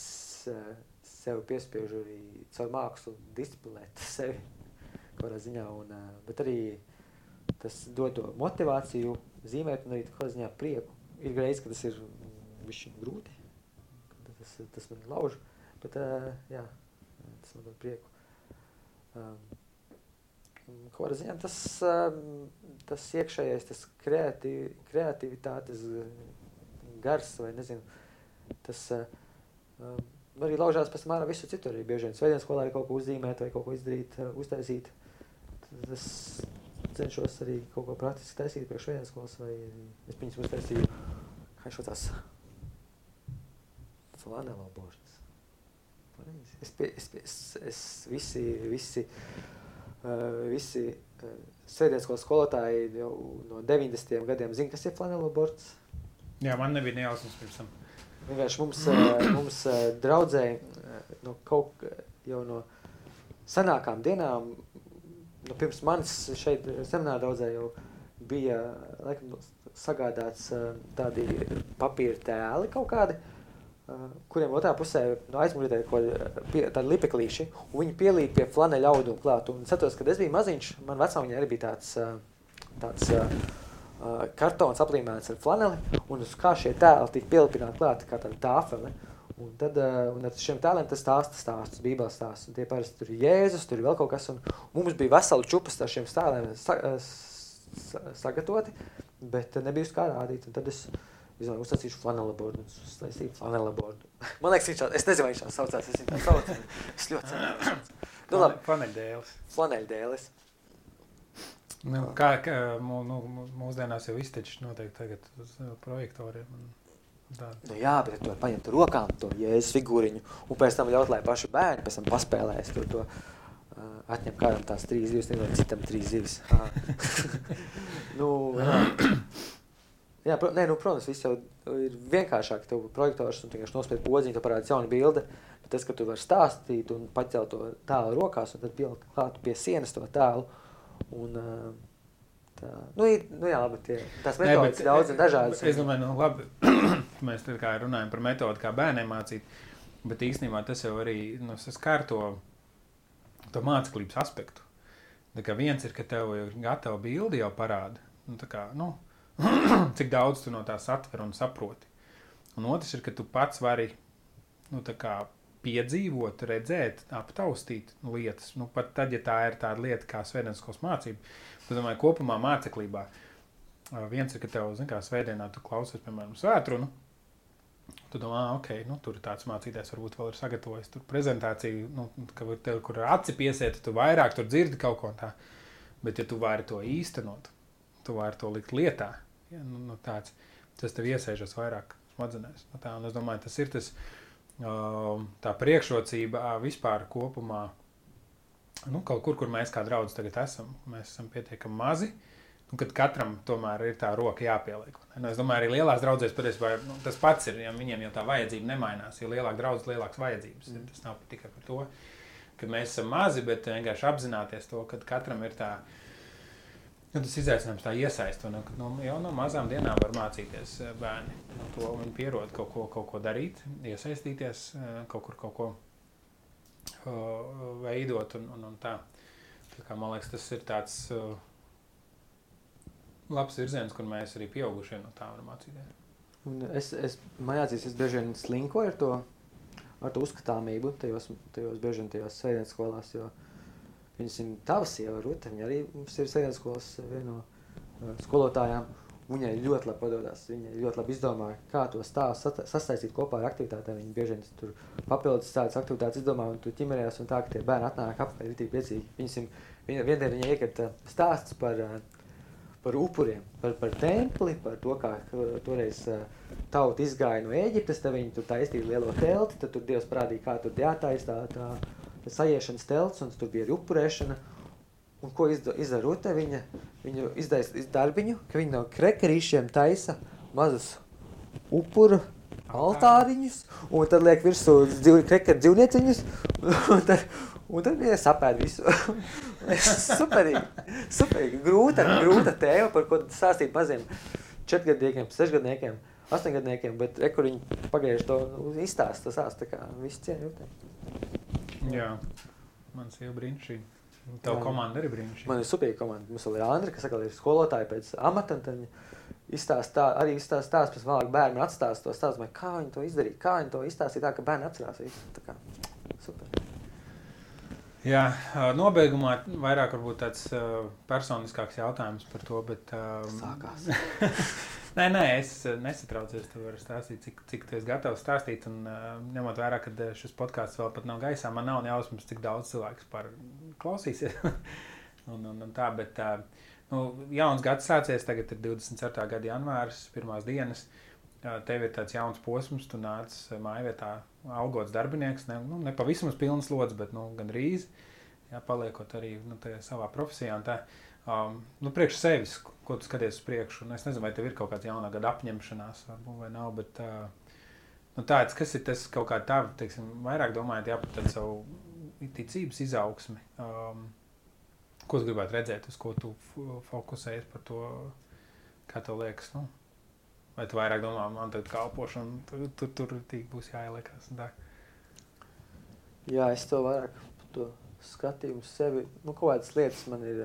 uh, sev piespiežu arī caur mākslu disciplinēt sevi kaut kādā ziņā. Un, uh, bet arī tas dod to motivāciju zīmēt un arī kaut kādā ziņā prieku. Ir reiz, ka tas ir višķi grūti, tas, tas man lauž. Bet, uh, jā, tas man dod prieku. Um, Ziņā tas, um, tas iekšējais, tas kreativ, kreativitātes gars, vai nezinu, tas uh, um, arī laužās pēc ārā visu citu. Arī bieži vien svētdienas skolā ir kaut ko uzzīmēt vai kaut ko izdarīt, uh, uztaisīt. Tas cenšos arī kaut ko praktiski taisīt priekš svētdienas skolas, vai es piņas uztaisīju, kā šo tās flanela božas. Es, pie, es, es, es visi, visi, uh, visi uh, sēdieskolas skolotāji jau no 90. gadiem zina, kas ir flanelobords. Jā, man nebija nejausmas pirms tam. Vienkārši mums, uh, mums draudzēji no kaut jau no senākām dienām, nu, pirms manis šeit seminārā draudzē jau bija, laikam, sagādāts tādi papīra tēli kaut kādi, uh, kuriem otrā pusē no aizmugurē ir tādi lipeklīši, un viņi pielīd pie flaneļa auduma klāt. Un es atceros, kad es biju maziņš, man vecāmiņai arī bija tāds, tāds uh, kartons aplīmēts ar flaneli, un uz kā šie tēli tika pielipināti klāt kā tāda tāfele. Un tad uh, un ar šiem tēliem tas stāsta stāsts, bībeles stāsts. Un tie parasti tur ir Jēzus, tur ir vēl kaut kas. Un mums bija vesela čupas ar šiem tēliem sa, sa, sagatavoti, bet nebija uz kā rādīt. Un tad es izdomāju, uzsacīšu flanelabordu. Un uztaisīju flanelabordu. Man liekas, viņš tā, es nezinu, vai viņš tā saucās. Es viņu tā saucu. Es ļoti ceru. Nu, labi. Paneļdēlis. Flaneļdēlis. Nu, kā, kā mū, nu, mūsdienās jau iztečs noteikti tagad uz uh, projektoriem. Un... Nu, jā, bet tu vari paņemt rokām to jēzus figūriņu un pēc tam ļaut, lai paši bērni pēc tam paspēlēs tur to. Uh, atņem kādam tās trīs zivis, nezinu, citam trīs zivis. nu, jā. pro, nē, nu, protams, viss jau ir vienkāršāk. Tev projektors un vienkārši nospied podziņu, tu parādi jaunu bildi. Bet tas, ka tu vari stāstīt un pacelt to tēlu rokās un tad pielikt klāt pie sienas to tēlu. Un, Tā, nu, ir, nu jā, labi, tie, tās metodas ir daudz un dažādas. Es domāju, nu, labi, mēs tā kā runājam par metodu, kā bērniem mācīt, bet īstenībā tas jau arī nu, skar to, to māceklības aspektu. Tā kā viens ir, ka tev ir gatava bildi jau parāda, nu, tā kā, nu, cik daudz tu no tā satver un saproti. Un otrs ir, ka tu pats vari, nu, piedzīvot, redzēt, aptaustīt lietas. Nu, pat tad, ja tā ir tāda lieta kā svētdienas mācība, tad, domāju, kopumā māceklībā viens ir, ka tev, zin, kā svētdienā tu klausies, piemēram, svētrunu. Tu domā, ok, nu, tur tāds mācītājs varbūt vēl ir sagatavojis tur prezentāciju, nu, ka tev, kur aci piesiet, tu vairāk tur dzirdi kaut ko tā. Bet, ja tu vari to īstenot, tu vari to likt lietā, ja, nu, nu, tāds, tas tev iesēžas vairāk smadzenēs. Nu, tā, un es domāju, tas ir tas, uh, tā priekšrocība vispār kopumā, nu, kaut kur, kur mēs kā draugi tagad esam, mēs esam pietiekami mazi. Nu, kad katram tomēr ir tā roka jāpieliek. Nu, es domāju, arī lielās draudzēs patiesībā nu, tas pats ir. Ja viņiem jau tā vajadzība nemainās. Jo lielāka draudzes, lielākas vajadzības. Mm. Tas nav tikai par to, ka mēs esam mazi, bet vienkārši apzināties to, ka katram ir tā Nu, tas izaicinājums tā iesaist, un nu, jau no mazām dienām var mācīties eh, bērni. No to viņi pierod kaut ko, kaut ko darīt, iesaistīties, eh, kaut kur kaut ko uh, veidot un, un, un tā. tā kā, man liekas, tas ir tāds uh, labs virziens, kur mēs arī pieaugušie no tā varam mācīties. Un es, es, man jāatzīst, es bieži vien slinkoju ar to, ar to uzskatāmību tajos, tajos bieži vien tajos svētdienas skolās, jo uh, Viņas ir tava sieva, Ruta. Viņa arī mums ir sēdienas skolas viena no uh, skolotājām. Viņai ļoti labi padodas. Viņa ļoti labi izdomāja, kā to stāstu sasaistīt kopā ar aktivitātēm. Viņa bieži vien tur papildus tādas aktivitātes izdomā, un tur ķimerējās, un tā, ka tie bērni atnāk apkārt, ir tik priecīgi. Viņas viņa, vienreiz viņa iekata stāsts par, par upuriem, par, par templi, par to, kā toreiz tauta izgāja no Ēģiptes, tad viņi tur taistīja lielo telti, tad tur Dievs parādīja, kā tur jātaisa tā, tā sajiešanas telts, un tur bija arī upurēšana. Un ko izdara Rute? Viņa, viņa izdara darbiņu, ka viņa no krekerīšiem taisa mazus upuru altāriņus, un tad liek virsū dzīv, krekeru dzīvnieciņus, un tad, un tad viņa sapēd visu. superīgi, superīgi, grūta, grūta tēma, par ko stāstīt maziem četrgadniekiem, sešgadniekiem, astoņgadniekiem, bet rekuriņi pagājuši to izstāst, tas stāst, tā kā viss cien jūtē. Jā, man sieva brīnišķīgi. Tev komanda arī brīnišķīga. Man ir superīga komanda. Mums vēl ir Andra, kas atkal ir skolotāja pēc amata. Izstāstā, arī izstāstā stāst, pēc vēlāk bērni atstāst to stāstu, kā viņi to izdarīja, kā viņi to izstāstīja tā, ka bērni atcerās visu. Tā kā super. Jā, nobeigumā vairāk varbūt tāds uh, personiskāks jautājums par to, bet... Um, Sākās. Nē, nē, es eh, nesatraucos. Tu vari stāstīt, cik, cik tu esi gatavs stāstīt. Un, uh, ņemot vērā, ka eh, šis podkāsts vēl pat nav gaisā, man nav jausmas, cik daudz cilvēku par klausīsies. un, un, un tā, bet uh, nu, jauns gads sācies, tagad ir 24. gada janvāris, pirmās dienas. Uh, tev ir tāds jauns posms, tu nāc mājvietā, augots darbinieks, ne, nu, ne pavisam uz pilnas slodzes, bet nu, gandrīz. Jā, paliekot arī nu, savā profesijā. Tā, um, nu, priekš sevis, ko tu skaties uz priekšu. Un es nezinu, vai tev ir kaut kāda jaunā gada apņemšanās, varbūt, vai nav. Bet, uh, nu, tāds, kas ir tas kaut kā tāds, teiksim, vairāk domājot par savu ticības izaugsmi. Um, ko tu gribētu redzēt, uz ko tu fokusējies par to, kā tev liekas? Nu? Vai tu vairāk domā, man te kalpošana, tur, tur, tur tīk būs jāieliekās? Jā, es to vairāk par to skatījumu sevi. Nu, kaut kādas lietas man ir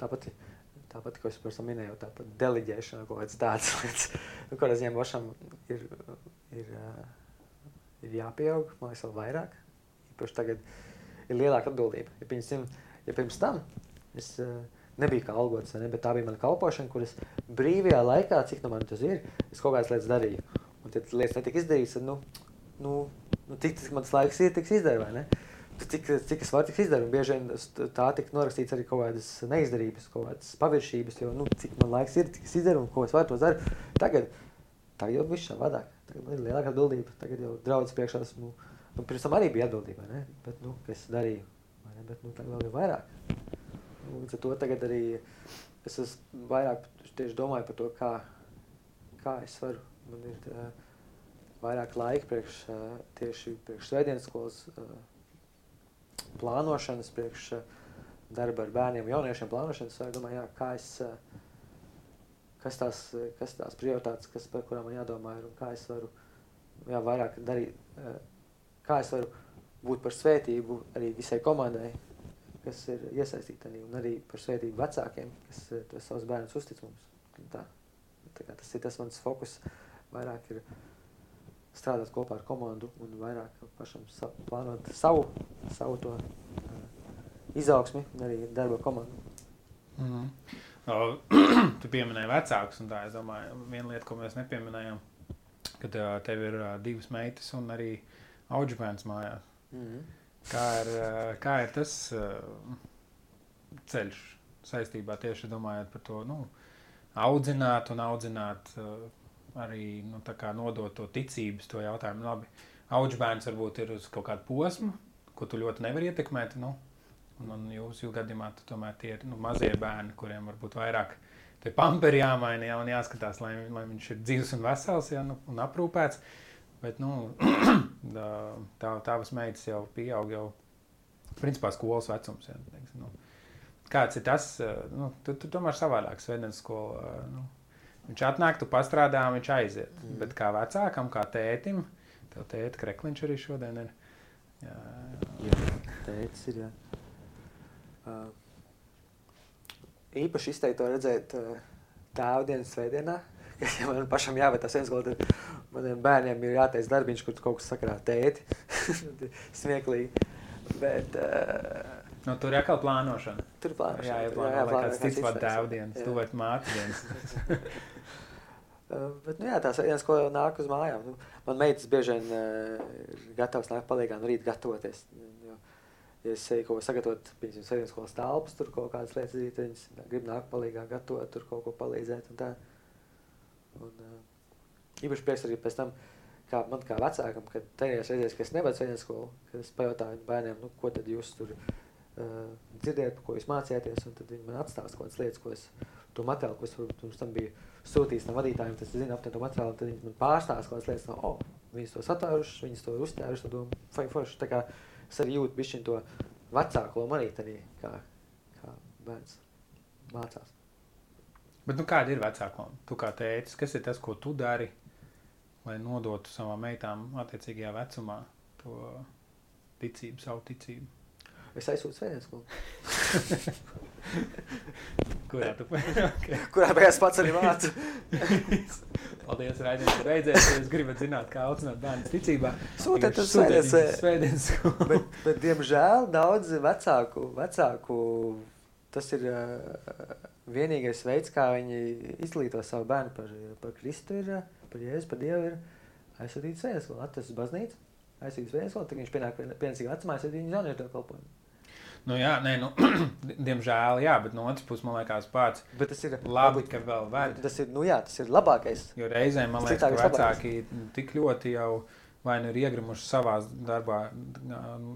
tāpat. Tāpat, ko es pirms tam minēju, tāpat deliģēšana, kaut kādas tādas lietas. Nu, ziņā pašam ir, ir ir jāpieaug, man liekas, vēl vairāk. Īpaši tagad ir lielāka atbildība. Ja, piemēram, ja pirms tam es uh, nebiju kā algots, ne, bet tā bija mana kalpošana, kuras brīvajā laikā, cik no manis tas ir, es kaut kādas lietas darīju. Un, tas lietas netika izdarītas, tad, nu, nu, nu tik, man tas laiks ir, tiks izdarīts? Cik, cik es varu tikt izdarīt, un bieži vien tā tika norakstīts arī kaut kādas neizdarības, kaut kādas paviršības, jo, nu, cik man laiks ir, tik es izdaru un ko es varu to darīt. Tagad, tagad jau viss savādāk, tagad ir lielāka atbildība, tagad jau draudzes priekšā esmu, nu, pirms tam arī bija atbildība? Bet, nu, kas darīju? Bet, nu, tagad vēl ir vairāk. Līdz ar to tagad arī es vairāk domāju par to, kā, kā es varu. Man ir uh, vairāk laika priekš tieši priekš svētdienas skolas uh, plānošanas, priekš uh, darba ar bērniem, jauniešiem plānošanas. Es domāju, jā, kā es, uh, kas tās, kas tās prioritātes, kas, par kurām man jādomā ir un kā es varu jā, vairāk darīt, uh, kā es varu būt par svētību arī visai komandai, kas ir iesaistīti arī, un arī par svētību vecākiem, kas eh, savus bērnus uztic mums. Tā, tā kā tas ir tas mans fokus, vairāk ir strādāt kopā ar komandu un vairāk pašam sa plānot savu, savu to uh, izaugsmi un arī darba komandu. Mm -hmm. O, tu pieminēji vecākus, un tā es domāju, viena lieta, ko mēs nepieminējām, kad uh, tev ir uh, divas meitas un arī auģibērns mājās. Mm -hmm. Kā ir, eh, kā ir tas eh, ceļš saistībā tieši domājot par to, nu, audzināt un audzināt eh, arī nu, nodot to ticības, to jautājumu. Labi, auģis bērns varbūt ir uz kaut kādu posmu, ko tu ļoti nevari ietekmēt. Nu, un, un jūsu gadījumā tomēr tie ir nu, mazie bērni, kuriem varbūt vairāk ir pamperi jāmaina ja, un jāskatās, lai, lai viņš ir dzīves un vesels ja, nu, un aprūpēts. Bet, nu, tā, tavas meitas jau pieaug jau principā skolas vecums. Ja, teiks, nu. Kāds ir tas? Nu, tu, tu tomēr savādāk svētdienas skolā. Nu, viņš atnāk, tu pastrādā, viņš aiziet. Mm. Bet kā vecākam, kā tētim, tev tēta krekliņš arī šodien ir. Jā, jā. tētis ir. Jā. Uh, īpaši izteikti to redzēt uh, tēvdienas svētdienā, kad ja man pašam jāved tas viens gods, maniem bērniem ir jāteic darbiņš, kur kaut kas sakarā tēti. Smieklīgi. Bet, uh, Nu, tur ir atkal plānošana. Tur plānošana. Jā, jā, plāno, jā, jā, kāds cits vada tēvdienas, tu vai mātes dienas. uh, bet, nu jā, tās dienas, ko nāk uz mājām. Nu, man meitas bieži vien uh, ir gatavs nāk palīgā no rīta gatavoties. Jo, ja es eju kaut ko sagatavot, piemēram, sēdienas skolas telpas, tur kaut kādas lietas darīt, viņas grib nāk palīgā gatavot, tur kaut ko palīdzēt un tā. Un, uh, īpaši prieks arī pēc tam, kā man kā vecākam, kad tajās reizēs, kad es nebeidzu sēdienas skolu, kad es pajautāju bērniem, nu, ko tad jūs tur uh, dzirdējat, ko jūs mācījāties, un tad viņi man atstāsta kaut kādas lietas, ko es, to materiālu, ko es varbūt pirms tam biju sūtījis no vadītājiem, tas zina aptien to materiālu, tad viņi man pārstāsta kaut kādas lietas, no, oh, viņas to satāruši, viņas to ir uztēruši, tad domāju, fai forši, tā kā es arī jūtu bišķiņ to vecāku lomu arī tad, kā, kā bērns mācās. Bet nu, kāda ir vecāka loma? Tu kā tētis, kas ir tas, ko tu dari, lai nodotu savām meitām attiecīgajā vecumā to ticību, savu ticību? Es aizsūtu svētdienas skolu. Kurā tu okay. Kurā beigās pats arī mācu? Paldies, Raidījums, ka beidzies. Ja jūs gribat zināt, kā aucināt bērnu ticībā, sūtiet uz svētdienas bet, bet, diemžēl, daudz vecāku, vecāku tas ir uh, vienīgais veids, kā viņi izglīto savu bērnu par, par Kristu, ir, par Jēzu, par Dievu, ir aizsūtīt svētdienas skolu, atrast baznīcu, aizsūtīt svētdienas skolu, tad viņš pienāk pienācīgi vecumā, aizsūtīt viņu jauniešu to kalpojumu. Nu, jā, nē, nu, diemžēl, jā, bet no otras puses, man liekas, pats. Bet tas ir labi, ka vēl vēl. Tas ir, nu jā, tas ir labākais. Jo reizēm man liekas, ka vecāki tik ļoti jau vai nu ir iegrimuši savā darbā,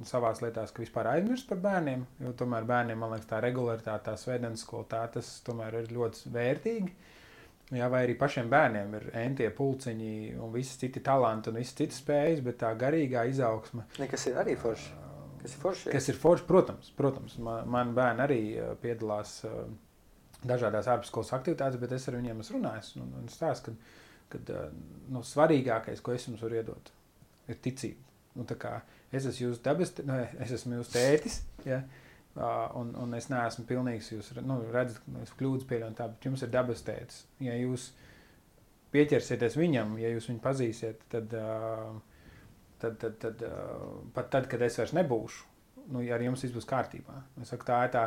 savā lietās, ka vispār aizmirst par bērniem. Jo tomēr bērniem, man liekas, tā regularitāte, tā svētdienas tā tas tomēr ir ļoti vērtīgi. Jā, vai arī pašiem bērniem ir entie pulciņi un visi citi talanti un visas citas spējas, bet tā garīgā izaugsme. Ne, kas ir arī forši. Kas ir forši? Kas ir forši, protams. protams man, man bērni arī piedalās dažādās ārpusskolas aktivitātēs, bet es ar viņiem esmu runājis un, un stāstu, ka, ka nu, svarīgākais, ko es jums varu iedot, ir ticība. Nu, es esmu jūsu dabas, nu, es esmu jūsu tētis. Ja? Un, un es neesmu pilnīgs. Jūs nu, redzat, ka es kļūdu pieļauju bet jums ir dabas tētis. Ja jūs pieķersieties viņam, ja jūs viņu pazīsiet, tad, uh, tad, tad, tad uh, pat tad, kad es vairs nebūšu, nu, ja ar jums viss būs kārtībā. Es saku, tā ir tā,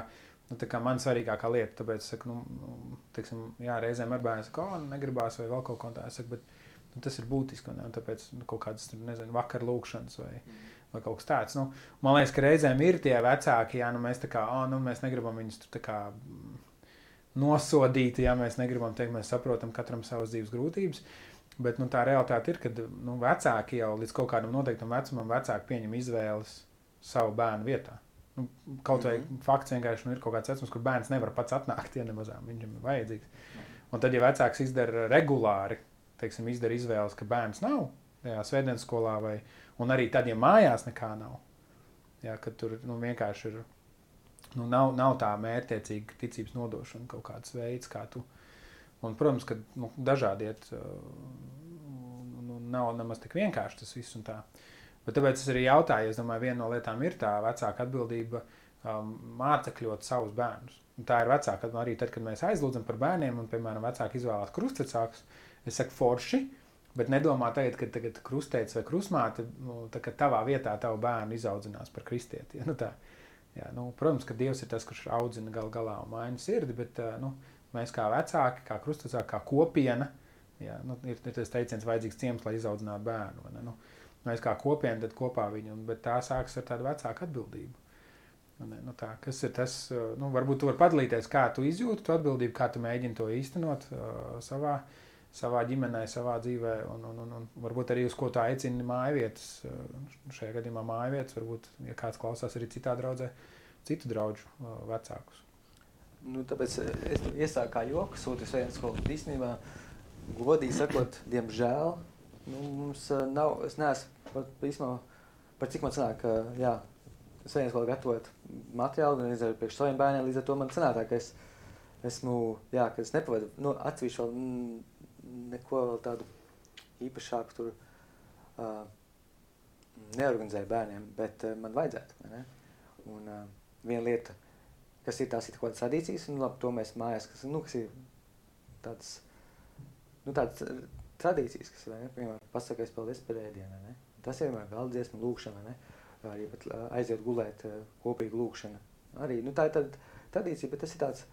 nu, tā man svarīgākā lieta. Tāpēc, es saku, nu, nu teiksim, jā, reizēm ar bērnu saka, oh, negribās vai vēl kaut ko tādu. Saku, bet nu, tas ir būtiski. Un, tāpēc nu, kaut kādas, nezinu, vakar lūkšanas vai, vai kaut kas tāds. Nu, man liekas, ka reizēm ir tie vecāki, ja nu, mēs, kā, oh, nu, mēs negribam viņus tur kā, nosodīt, ja mēs negribam teikt, mēs saprotam katram savas dzīves grūtības. Bet nu, tā realitāte ir, ka nu, vecāki jau līdz kaut kādam noteiktam vecumam pieņem izvēles savu bērnu vietā. Nu, kaut vai mm -hmm. fakts vienkārši nu, ir kaut kāds vecums, kur bērns nevar pats atnākt, ja nemazām viņam ir vajadzīgs. Un tad, ja vecāks izdara regulāri, teiksim, izdara izvēles, ka bērns nav tajā svētdienas skolā, vai arī tad, ja mājās nekā nav, jā, kad tur nu, vienkārši ir. Nu, nav, nav tā mērķtiecīga ticības nodošana, kaut kāds veids, kā tu. Un, protams, ka nu, dažādi iet, nu, nav nemaz tik vienkārši tas viss. Bet tāpēc es arī jautāju, es domāju, viena no lietām ir tā vecāka atbildība um, mācekļot savus bērnus. Un tā ir vecāka arī tad, kad mēs aizlūdzam par bērniem, un, piemēram, vecāki izvēlās krustvecākus. Es saku, forši, bet nedomā tagad, ka tagad krustēts vai krustmāte, nu, tā, ka tavā vietā tavu bērnu izaudzinās par kristieti. Ja? Nu, tā, jā, nu, protams, ka Dievs ir tas, kurš audzina gal galā un maina sirdi, bet uh, nu, mēs kā vecāki, kā krustvecāki, kā kopiena, jā, nu, ir, ir tas teiciens vajadzīgs ciems, lai izaudzinātu bērnu. Nu, Mēs kā kopiena tad kopā viņu, bet tā sākas ar tādu vecāku atbildību. Nu, tā, kas ir tas, nu, varbūt tu vari padalīties, kā tu izjūti to atbildību, kā tu mēģini to īstenot uh, savā, savā ģimenē, savā dzīvē, un, un, un, un varbūt arī uz ko tā aicina mājvietas. Uh, šajā gadījumā mājvietas, varbūt, ja kāds klausās arī citā draudzē, citu draugu uh, vecākus. Nu, tāpēc es iesāku kā joku, sūtu viens skolu. Īstenībā, godīgi sakot, diemžēl Nu, mums uh, nav, es neesmu īstenībā, par cik man sanāk, ka, jā, vienreiz vēl gatavot materiālu, gan arī priekš saviem bērniem, līdz ar to man sanāk, ka es esmu, jā, ka es nepavadu, nu, atsevišķi vēl neko vēl tādu īpašāku tur uh, neorganizēju bērniem, bet uh, man vajadzētu, vai ne? Un uh, viena lieta, kas ir tās ir kaut kādas tradīcijas, un labi, to mēs mājās, kas, nu, kas ir tāds, nu, tāds tradīcijas, kas ir, piemēram, pasakais paldies par ēdienu, ne? Tas ir vienmēr galda dziesma lūkšana, ne? Arī pat aiziet gulēt kopīgi lūkšana. Arī, nu tā ir tāda tradīcija, bet tas ir tāds,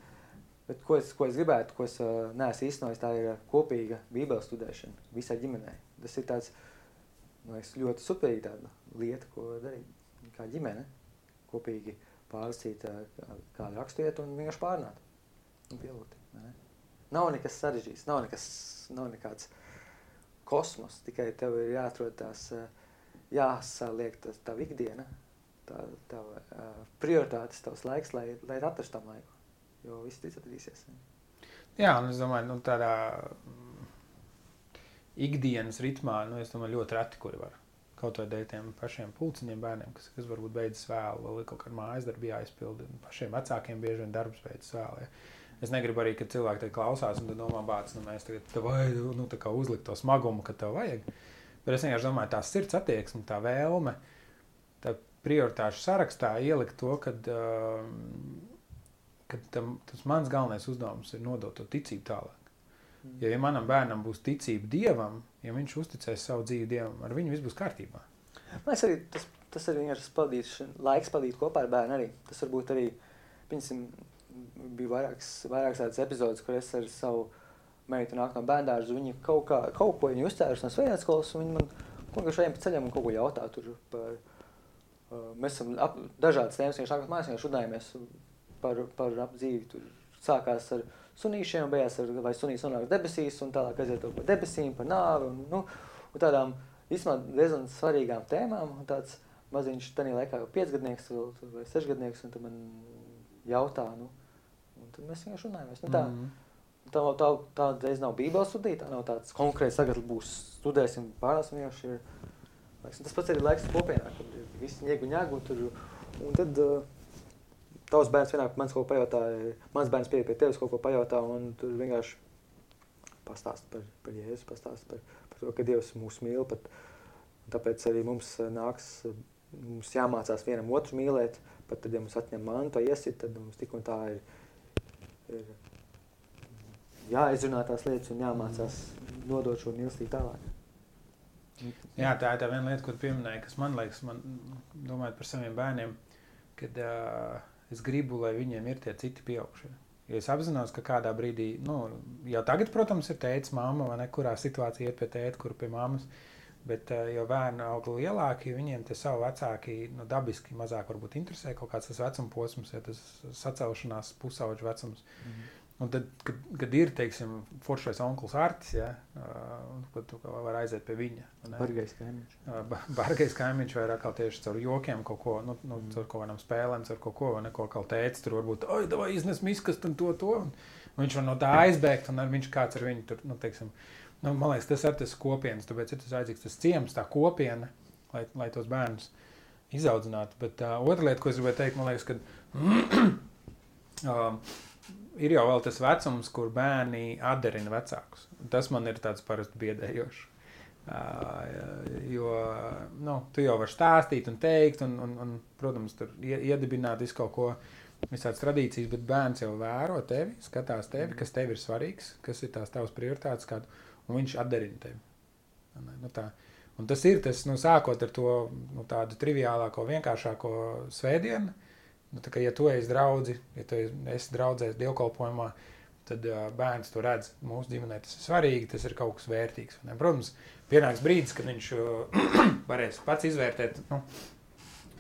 bet ko es, ko es gribētu, ko es neesmu īstenojis, tā ir kopīga bībeles studēšana visai ģimenei. Tas ir tāds, man liekas, ļoti superīga tāda lieta, ko darīt kā ģimene, kopīgi pārlasīt uh, kādu raksturietu un vienkārši pārnāt un pielūgt. Ne? Nav nekas sarežģīts, nav nekas, nav nekāds kosmos, tikai tev ir jāatrod tās, jāsaliek tas tavu ikdiena, tā, tava uh, prioritātes, tavs laiks, lai, lai atrastu tam laiku, jo viss cits atradīsies. Jā, un es domāju, nu tādā mm, ikdienas ritmā, nu es domāju, ļoti reti, kuri var kaut vai dēļ tiem pašiem pulciņiem bērniem, kas, kas varbūt beidzas vēl, ir kaut kāda mājas darbi jāizpilda, pašiem vecākiem bieži vien darbs beidzas vēl. Ja. Es negribu arī, ka cilvēki te klausās un domā, bāc, nu, mēs tagad vajag nu, uzlikt to smagumu, ka tev vajag. Bet es vienkārši domāju, tā sirds attieksme, tā vēlme, tā prioritāšu sarakstā ielikt to, kad, uh, tam, tas mans galvenais uzdevums ir nodot to ticību tālāk. Mm. Ja, manam bērnam būs ticība dievam, ja viņš uzticēs savu dzīvi dievam, ar viņu viss būs kārtībā. Man arī tas, tas arī vienkārši pavadīt, laiks pavadīt kopā ar bērnu arī. Tas varbūt arī, piemēram, bija vairākas, vairākas tādas epizodes, kur es ar savu meitu nāku no bērndārza. Viņa kaut, kā, kaut ko uzcēlus no sveikas skolas, un viņa man kaut kā šajiem pa ceļam kaut ko jautā tur par. Uh, mēs esam ap, dažādas tēmas, viņš nākas mājās, vienkārši runājamies par, par apdzīvi. Tur sākās ar sunīšiem, beigās ar vai sunīs nonāk debesīs, un tālāk aiziet par debesīm, par nāvi, un, nu, un tādām īstenībā diezgan svarīgām tēmām. Un tāds maziņš tajā laikā jau piecgadnieks vai sešgadnieks, un tad man jautā, nu, Tad mēs vienkārši runājamies. Nu, tā, mm -hmm. tā, tā, tāda reize nav bībeles studija, tā nav tāds konkrēts, tagad būs studēsim pārās vienkārši ir. Laiks. Tas pats arī laiks kopienā, kad ir visi ņēgu ņēgu tur. Un tad uh, tavs bērns vienāk mans kaut ko pajautāja, mans bērns pie, pie tevis kaut ko pajautā un tur vienkārši pastāst par, par Jēzu, pastāst par, par to, ka Dievs mūs mīl. Pat, tāpēc arī mums nāks, mums jāmācās vienam otru mīlēt, pat tad, ja mums atņem mantu, iesit, tad mums tik un tā ir ir jāizrunā tās lietas un jāmācās nodot šo mīlestību tālāk. Jā, tā ir tā viena lieta, ko tu pieminēji, kas man liekas, man domājot par saviem bērniem, kad uh, es gribu, lai viņiem ir tie citi pieaugušie. Jo es apzinos, ka kādā brīdī, nu, jau tagad, protams, ir tēta, māma, vai ne, kurā situācijā iet pie tēta, kur pie mammas. Bet uh, jau bērni aug lielāki, viņiem tie savi vecāki nu, dabiski mazāk varbūt interesē kaut kāds tas vecuma posms, ja tas sacelšanās pusauģu vecums. Mm -hmm. Un tad, kad, kad ir, teiksim, foršais onkls Artis, ja, tad tu vari aiziet pie viņa. Bargais kaimiņš. Bargais kaimiņš vai atkal tieši caur jokiem kaut ko, nu, nu mm. caur kaut kādām spēlēm, caur kaut ko, vai neko kā teica, tur varbūt, oi, davai iznes miskas, tad to, to. Un viņš var no tā aizbēgt, un ar viņš kāds ar viņu tur, nu, teiksim, nu, man liekas, tas ir tas kopienas, tāpēc ir tas aizīgs tas ciems, tā kopiena, lai, lai tos bērnus izaudzinātu. Bet uh, otra lieta, ko es gribēju teikt, man liekas, ka um, ir jau tas vecums, kur bērni atdarina vecākus. Tas man ir tāds parasti biedējošs. Uh, jo nu, tu jau vari stāstīt un teikt, un, un, un protams, tur iedibināt visu kaut ko, visādas tradīcijas, bet bērns jau vēro tevi, skatās tevi, kas tev ir svarīgs, kas ir tās tavas prioritātes, kādu, un viņš atdarina tevi. Nu, tā. un tas ir tas, nu, sākot ar to nu, tādu triviālāko, vienkāršāko svētdienu, Nu, kā, ja tu esi draugs, ja tu esi draudzējis dievkalpojumā, tad uh, bērns to redz. Mūsu ģimenē tas ir svarīgi, tas ir kaut kas vērtīgs. Ne? Protams, pienāks brīdis, kad viņš uh, varēs pats izvērtēt, nu,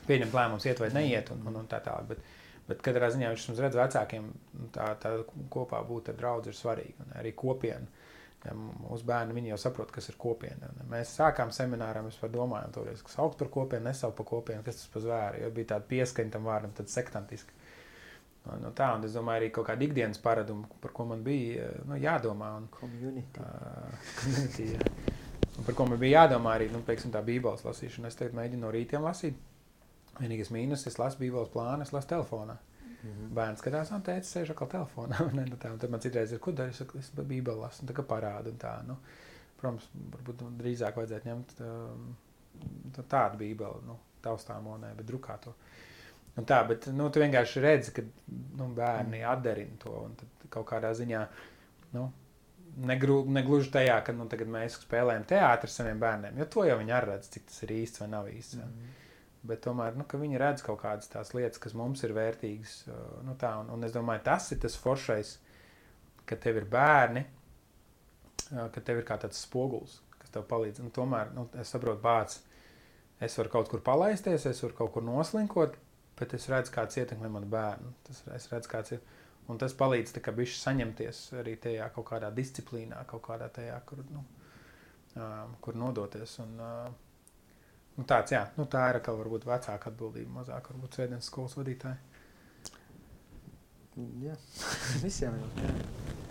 pieņemt lēmumus, iet vai neiet, un, un, un tā tālāk. Bet, bet katrā ziņā viņš mums redz vecākiem, tā, tā kopā būt ar draugu ir svarīgi, un arī kopienu. Ja mūsu bērni jau saprot, kas ir kopiena. Mēs sākām semināru, mēs par domājām, toreiz, kas sauc par kopienu, nesauc par kopienu, kas tas par zvēru. Jo bija tāda pieskaņa tam vārdam, tad sektantiski. Nu, nu, tā, un es domāju, arī kaut kāda ikdienas paraduma, par ko man bija nu, jādomā. Un, community. Uh, community jā. un par ko man bija jādomā arī nu, pieksim, tā Bībeles lasīšana. Es tagad mēģinu no rītiem lasīt. Vienīgais mīnus, es lasu Bībeles plānu, es lasu telefonā. Mm -hmm. Bērns skatās, un teica, sēž atkal telefonā. ne, nu, tā, un tad man citreiz ir, ko dari, es, es bībeli lasu, un tā kā parādu. Tā, nu, protams, varbūt drīzāk vajadzētu ņemt um, tā, tādu bībeli, nu, taustāmo, ne, bet drukāto. Un tā, bet nu, tu vienkārši redzi, ka nu, bērni mm. atdarina to, un tad kaut kādā ziņā, nu, negru, negluži tajā, ka nu, mēs spēlējam teātri saviem bērniem, jo to jau viņi arī redz, cik tas ir īsts vai nav īsts. Mm bet tomēr nu, viņi redz kaut kādas tās lietas, kas mums ir vērtīgas. Uh, nu, tā, un, un es domāju, tas ir tas foršais, ka tev ir bērni, uh, ka tev ir kā tāds spogulis, kas tev palīdz. Un tomēr nu, es saprotu, bācis, es varu kaut kur palaisties, es varu kaut kur noslinkot, bet es redzu, kāds ietekmē manu bērnu. Tas, es redzu, kāds ir. Un tas palīdz viņš saņemties arī tajā kaut kādā disciplīnā, kaut kādā tajā, kur, nu, uh, kur nodoties. Un, uh, Nu, tāds, jā, nu, tā ir atkal varbūt vecāka atbildība, mazāk varbūt sēdienas skolas vadītāja. Jā, visiem, jā.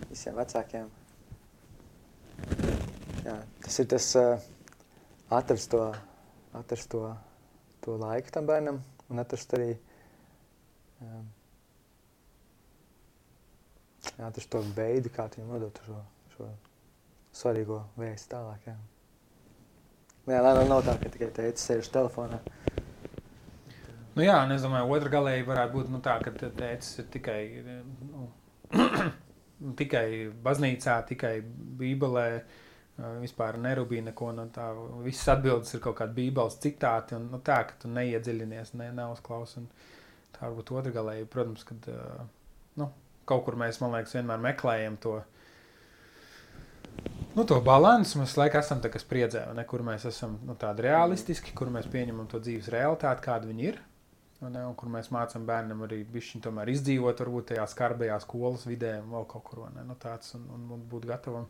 visiem vecākiem. Jā, tas ir tas uh, atrast to, atrast to, to laiku tam bērnam un atrast arī um, atrast to veidu, kā viņam nodot šo, šo svarīgo vēstu tālāk. Jā. Jā, lai nav tā, ka tikai teicis, sēž telefonā. Nu jā, es domāju, otrā galēji varētu būt nu, tā, ka ir tikai, nu, tikai baznīcā, tikai bībelē, vispār nerūpīgi neko no tā. Visas atbildes ir kaut kādi bībeles citāti, un nu, tā, ka tu neiedziļinies, ne, neuzklausi. Tā varbūt otrā galēji, protams, kad nu, kaut kur mēs, man liekas, vienmēr meklējam to nu, to balansu mēs laikam esam spriedzē, ne, kur mēs esam nu, tādi realistiski, kur mēs pieņemam to dzīves realitāti, kāda viņi ir. Ne, un kur mēs mācām bērnam arī tomēr izdzīvot, varbūt tajā skarbajā skolas vidē, vēl kaut kur ne, nu, tāds, un, un, un būt gatavam.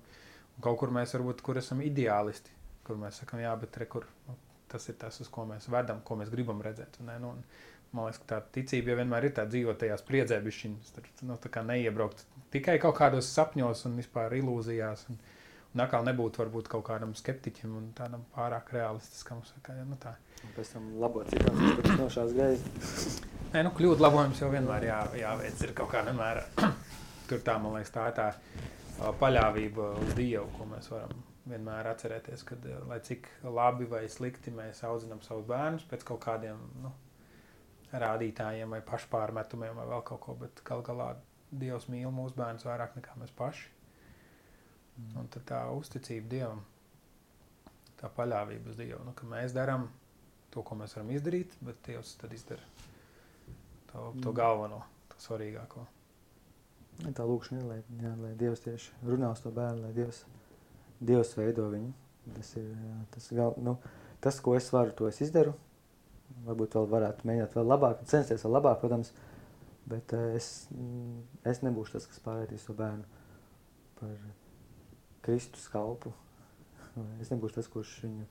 Un kaut kur mēs varbūt kur esam ideālisti, kur mēs sakām, jā, bet re, kur, nu, tas ir tas, uz ko mēs vedam, ko mēs gribam redzēt. Ne, nu, un, man liekas, ka tā ticība jau vienmēr ir tā dzīvot tajā spriedzē, bišķiņ, nu, tā kā neiebraukt tikai kaut kādos sapņos un vispār ilūzijās. Un, Atkal nebūtu varbūt kaut kādam skeptiķim un tādam pārāk realistiskam. Ja, nu tā. Un pēc tam labot situācijas, kuras nošās gaisa. Nē, nu kļūdu labojums jau vienmēr jā, jāveic ir kaut kādā mērā. Tur tā, man liekas, tā ir tā paļāvība uz Dievu, ko mēs varam vienmēr atcerēties, kad lai cik labi vai slikti mēs audzinām savus bērnus pēc kaut kādiem nu, rādītājiem vai pašpārmetumiem vai vēl kaut ko, bet gal galā Dievs mīl mūsu bērnus vairāk nekā mēs paši. Un tad tā uzticība Dievam tā paļāvība uz Dievu. Nu, ka mēs darām to, ko mēs varam izdarīt, bet Dievs tad izdara to, to Mm. galveno, to svarīgāko. Tā lūkšana ir, lai, jā, lai Dievs tieši runā uz to bērnu, lai Dievs, Dievs veido viņu. Tas ir jā, tas, gal, nu, tas, ko es varu, to es izdaru. Varbūt vēl varētu mēģināt vēl labāk, censties vēl labāk, protams, bet eh, es, mm, es nebūšu tas, kas pārvērtīs to bērnu par Kristus kalpu. Es nebūšu tas, kurš viņu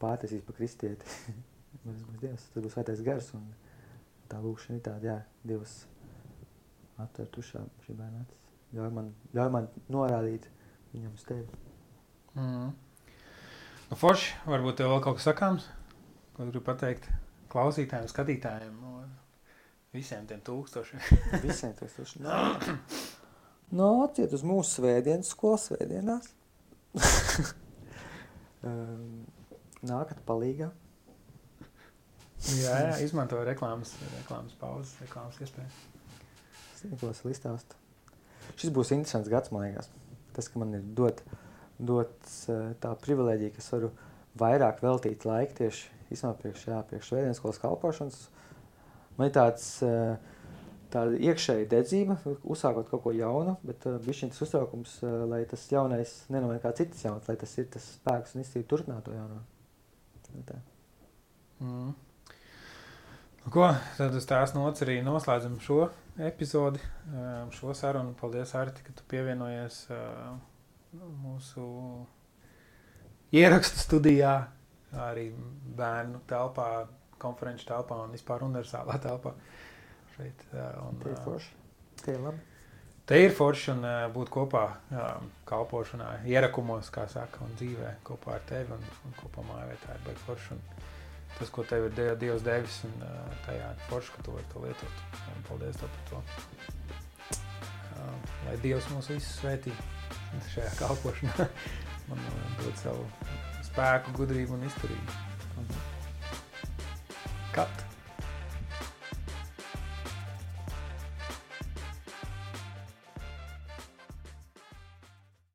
pārtaisīs par kristieti. tas būs Dievs, tas būs svētais gars un tā lūkšana ir tāda, jā, Dievs atver tušā šī bērna acis. Ļauj man, ļauj man norādīt viņam uz tevi. Mm. Nu, Forši, varbūt tev vēl kaut kas sakāms, ko gribi pateikt klausītājiem, skatītājiem, visiem tiem tūkstošiem. Visiem tūkstoši. Nāciet uz mūsu svētdienas skolas svētdienās. um, nākat palīgā. jā, jā, izmanto reklāmas, reklāmas pauzes, reklāmas iespējas. Sniegos listāst. Šis būs interesants gads, man liekas. Tas, ka man ir dot, dots eh, tā privilēģija, ka es varu vairāk veltīt laiku tieši īstenībā priekš, jā, priekš svētdienas skolas kalpošanas. Man ir tāds, eh, tāda iekšēja dedzība, uzsākot kaut ko jaunu, bet uh, bija šis uztraukums, uh, lai tas jaunais nenotiek kā citas jaunas, lai tas ir tas spēks un izcīņa turpināt to jauno. Nu. Mm. Nu, ko, tad uz tās nots arī noslēdzam šo epizodi, um, šo sarunu. Paldies, Arti, ka tu pievienojies uh, mūsu ierakstu studijā, arī bērnu telpā, konferenču telpā un vispār universālā telpā. Šeit, un, Tie ir forši. Tie ir labi. Te ir forši un būt kopā kalpošanā, ierakumos, kā saka, un dzīvē kopā ar tevi un, un kopā mājvietā ir baigi forši. Un tas, ko tev ir Diev- Dievs devis, un tajā ir forši, ka tu vari to lietot. Un paldies tev par to. Lai Dievs mūs visus svētī šajā kalpošanā. Man dod savu spēku, gudrību un izturību. Kat!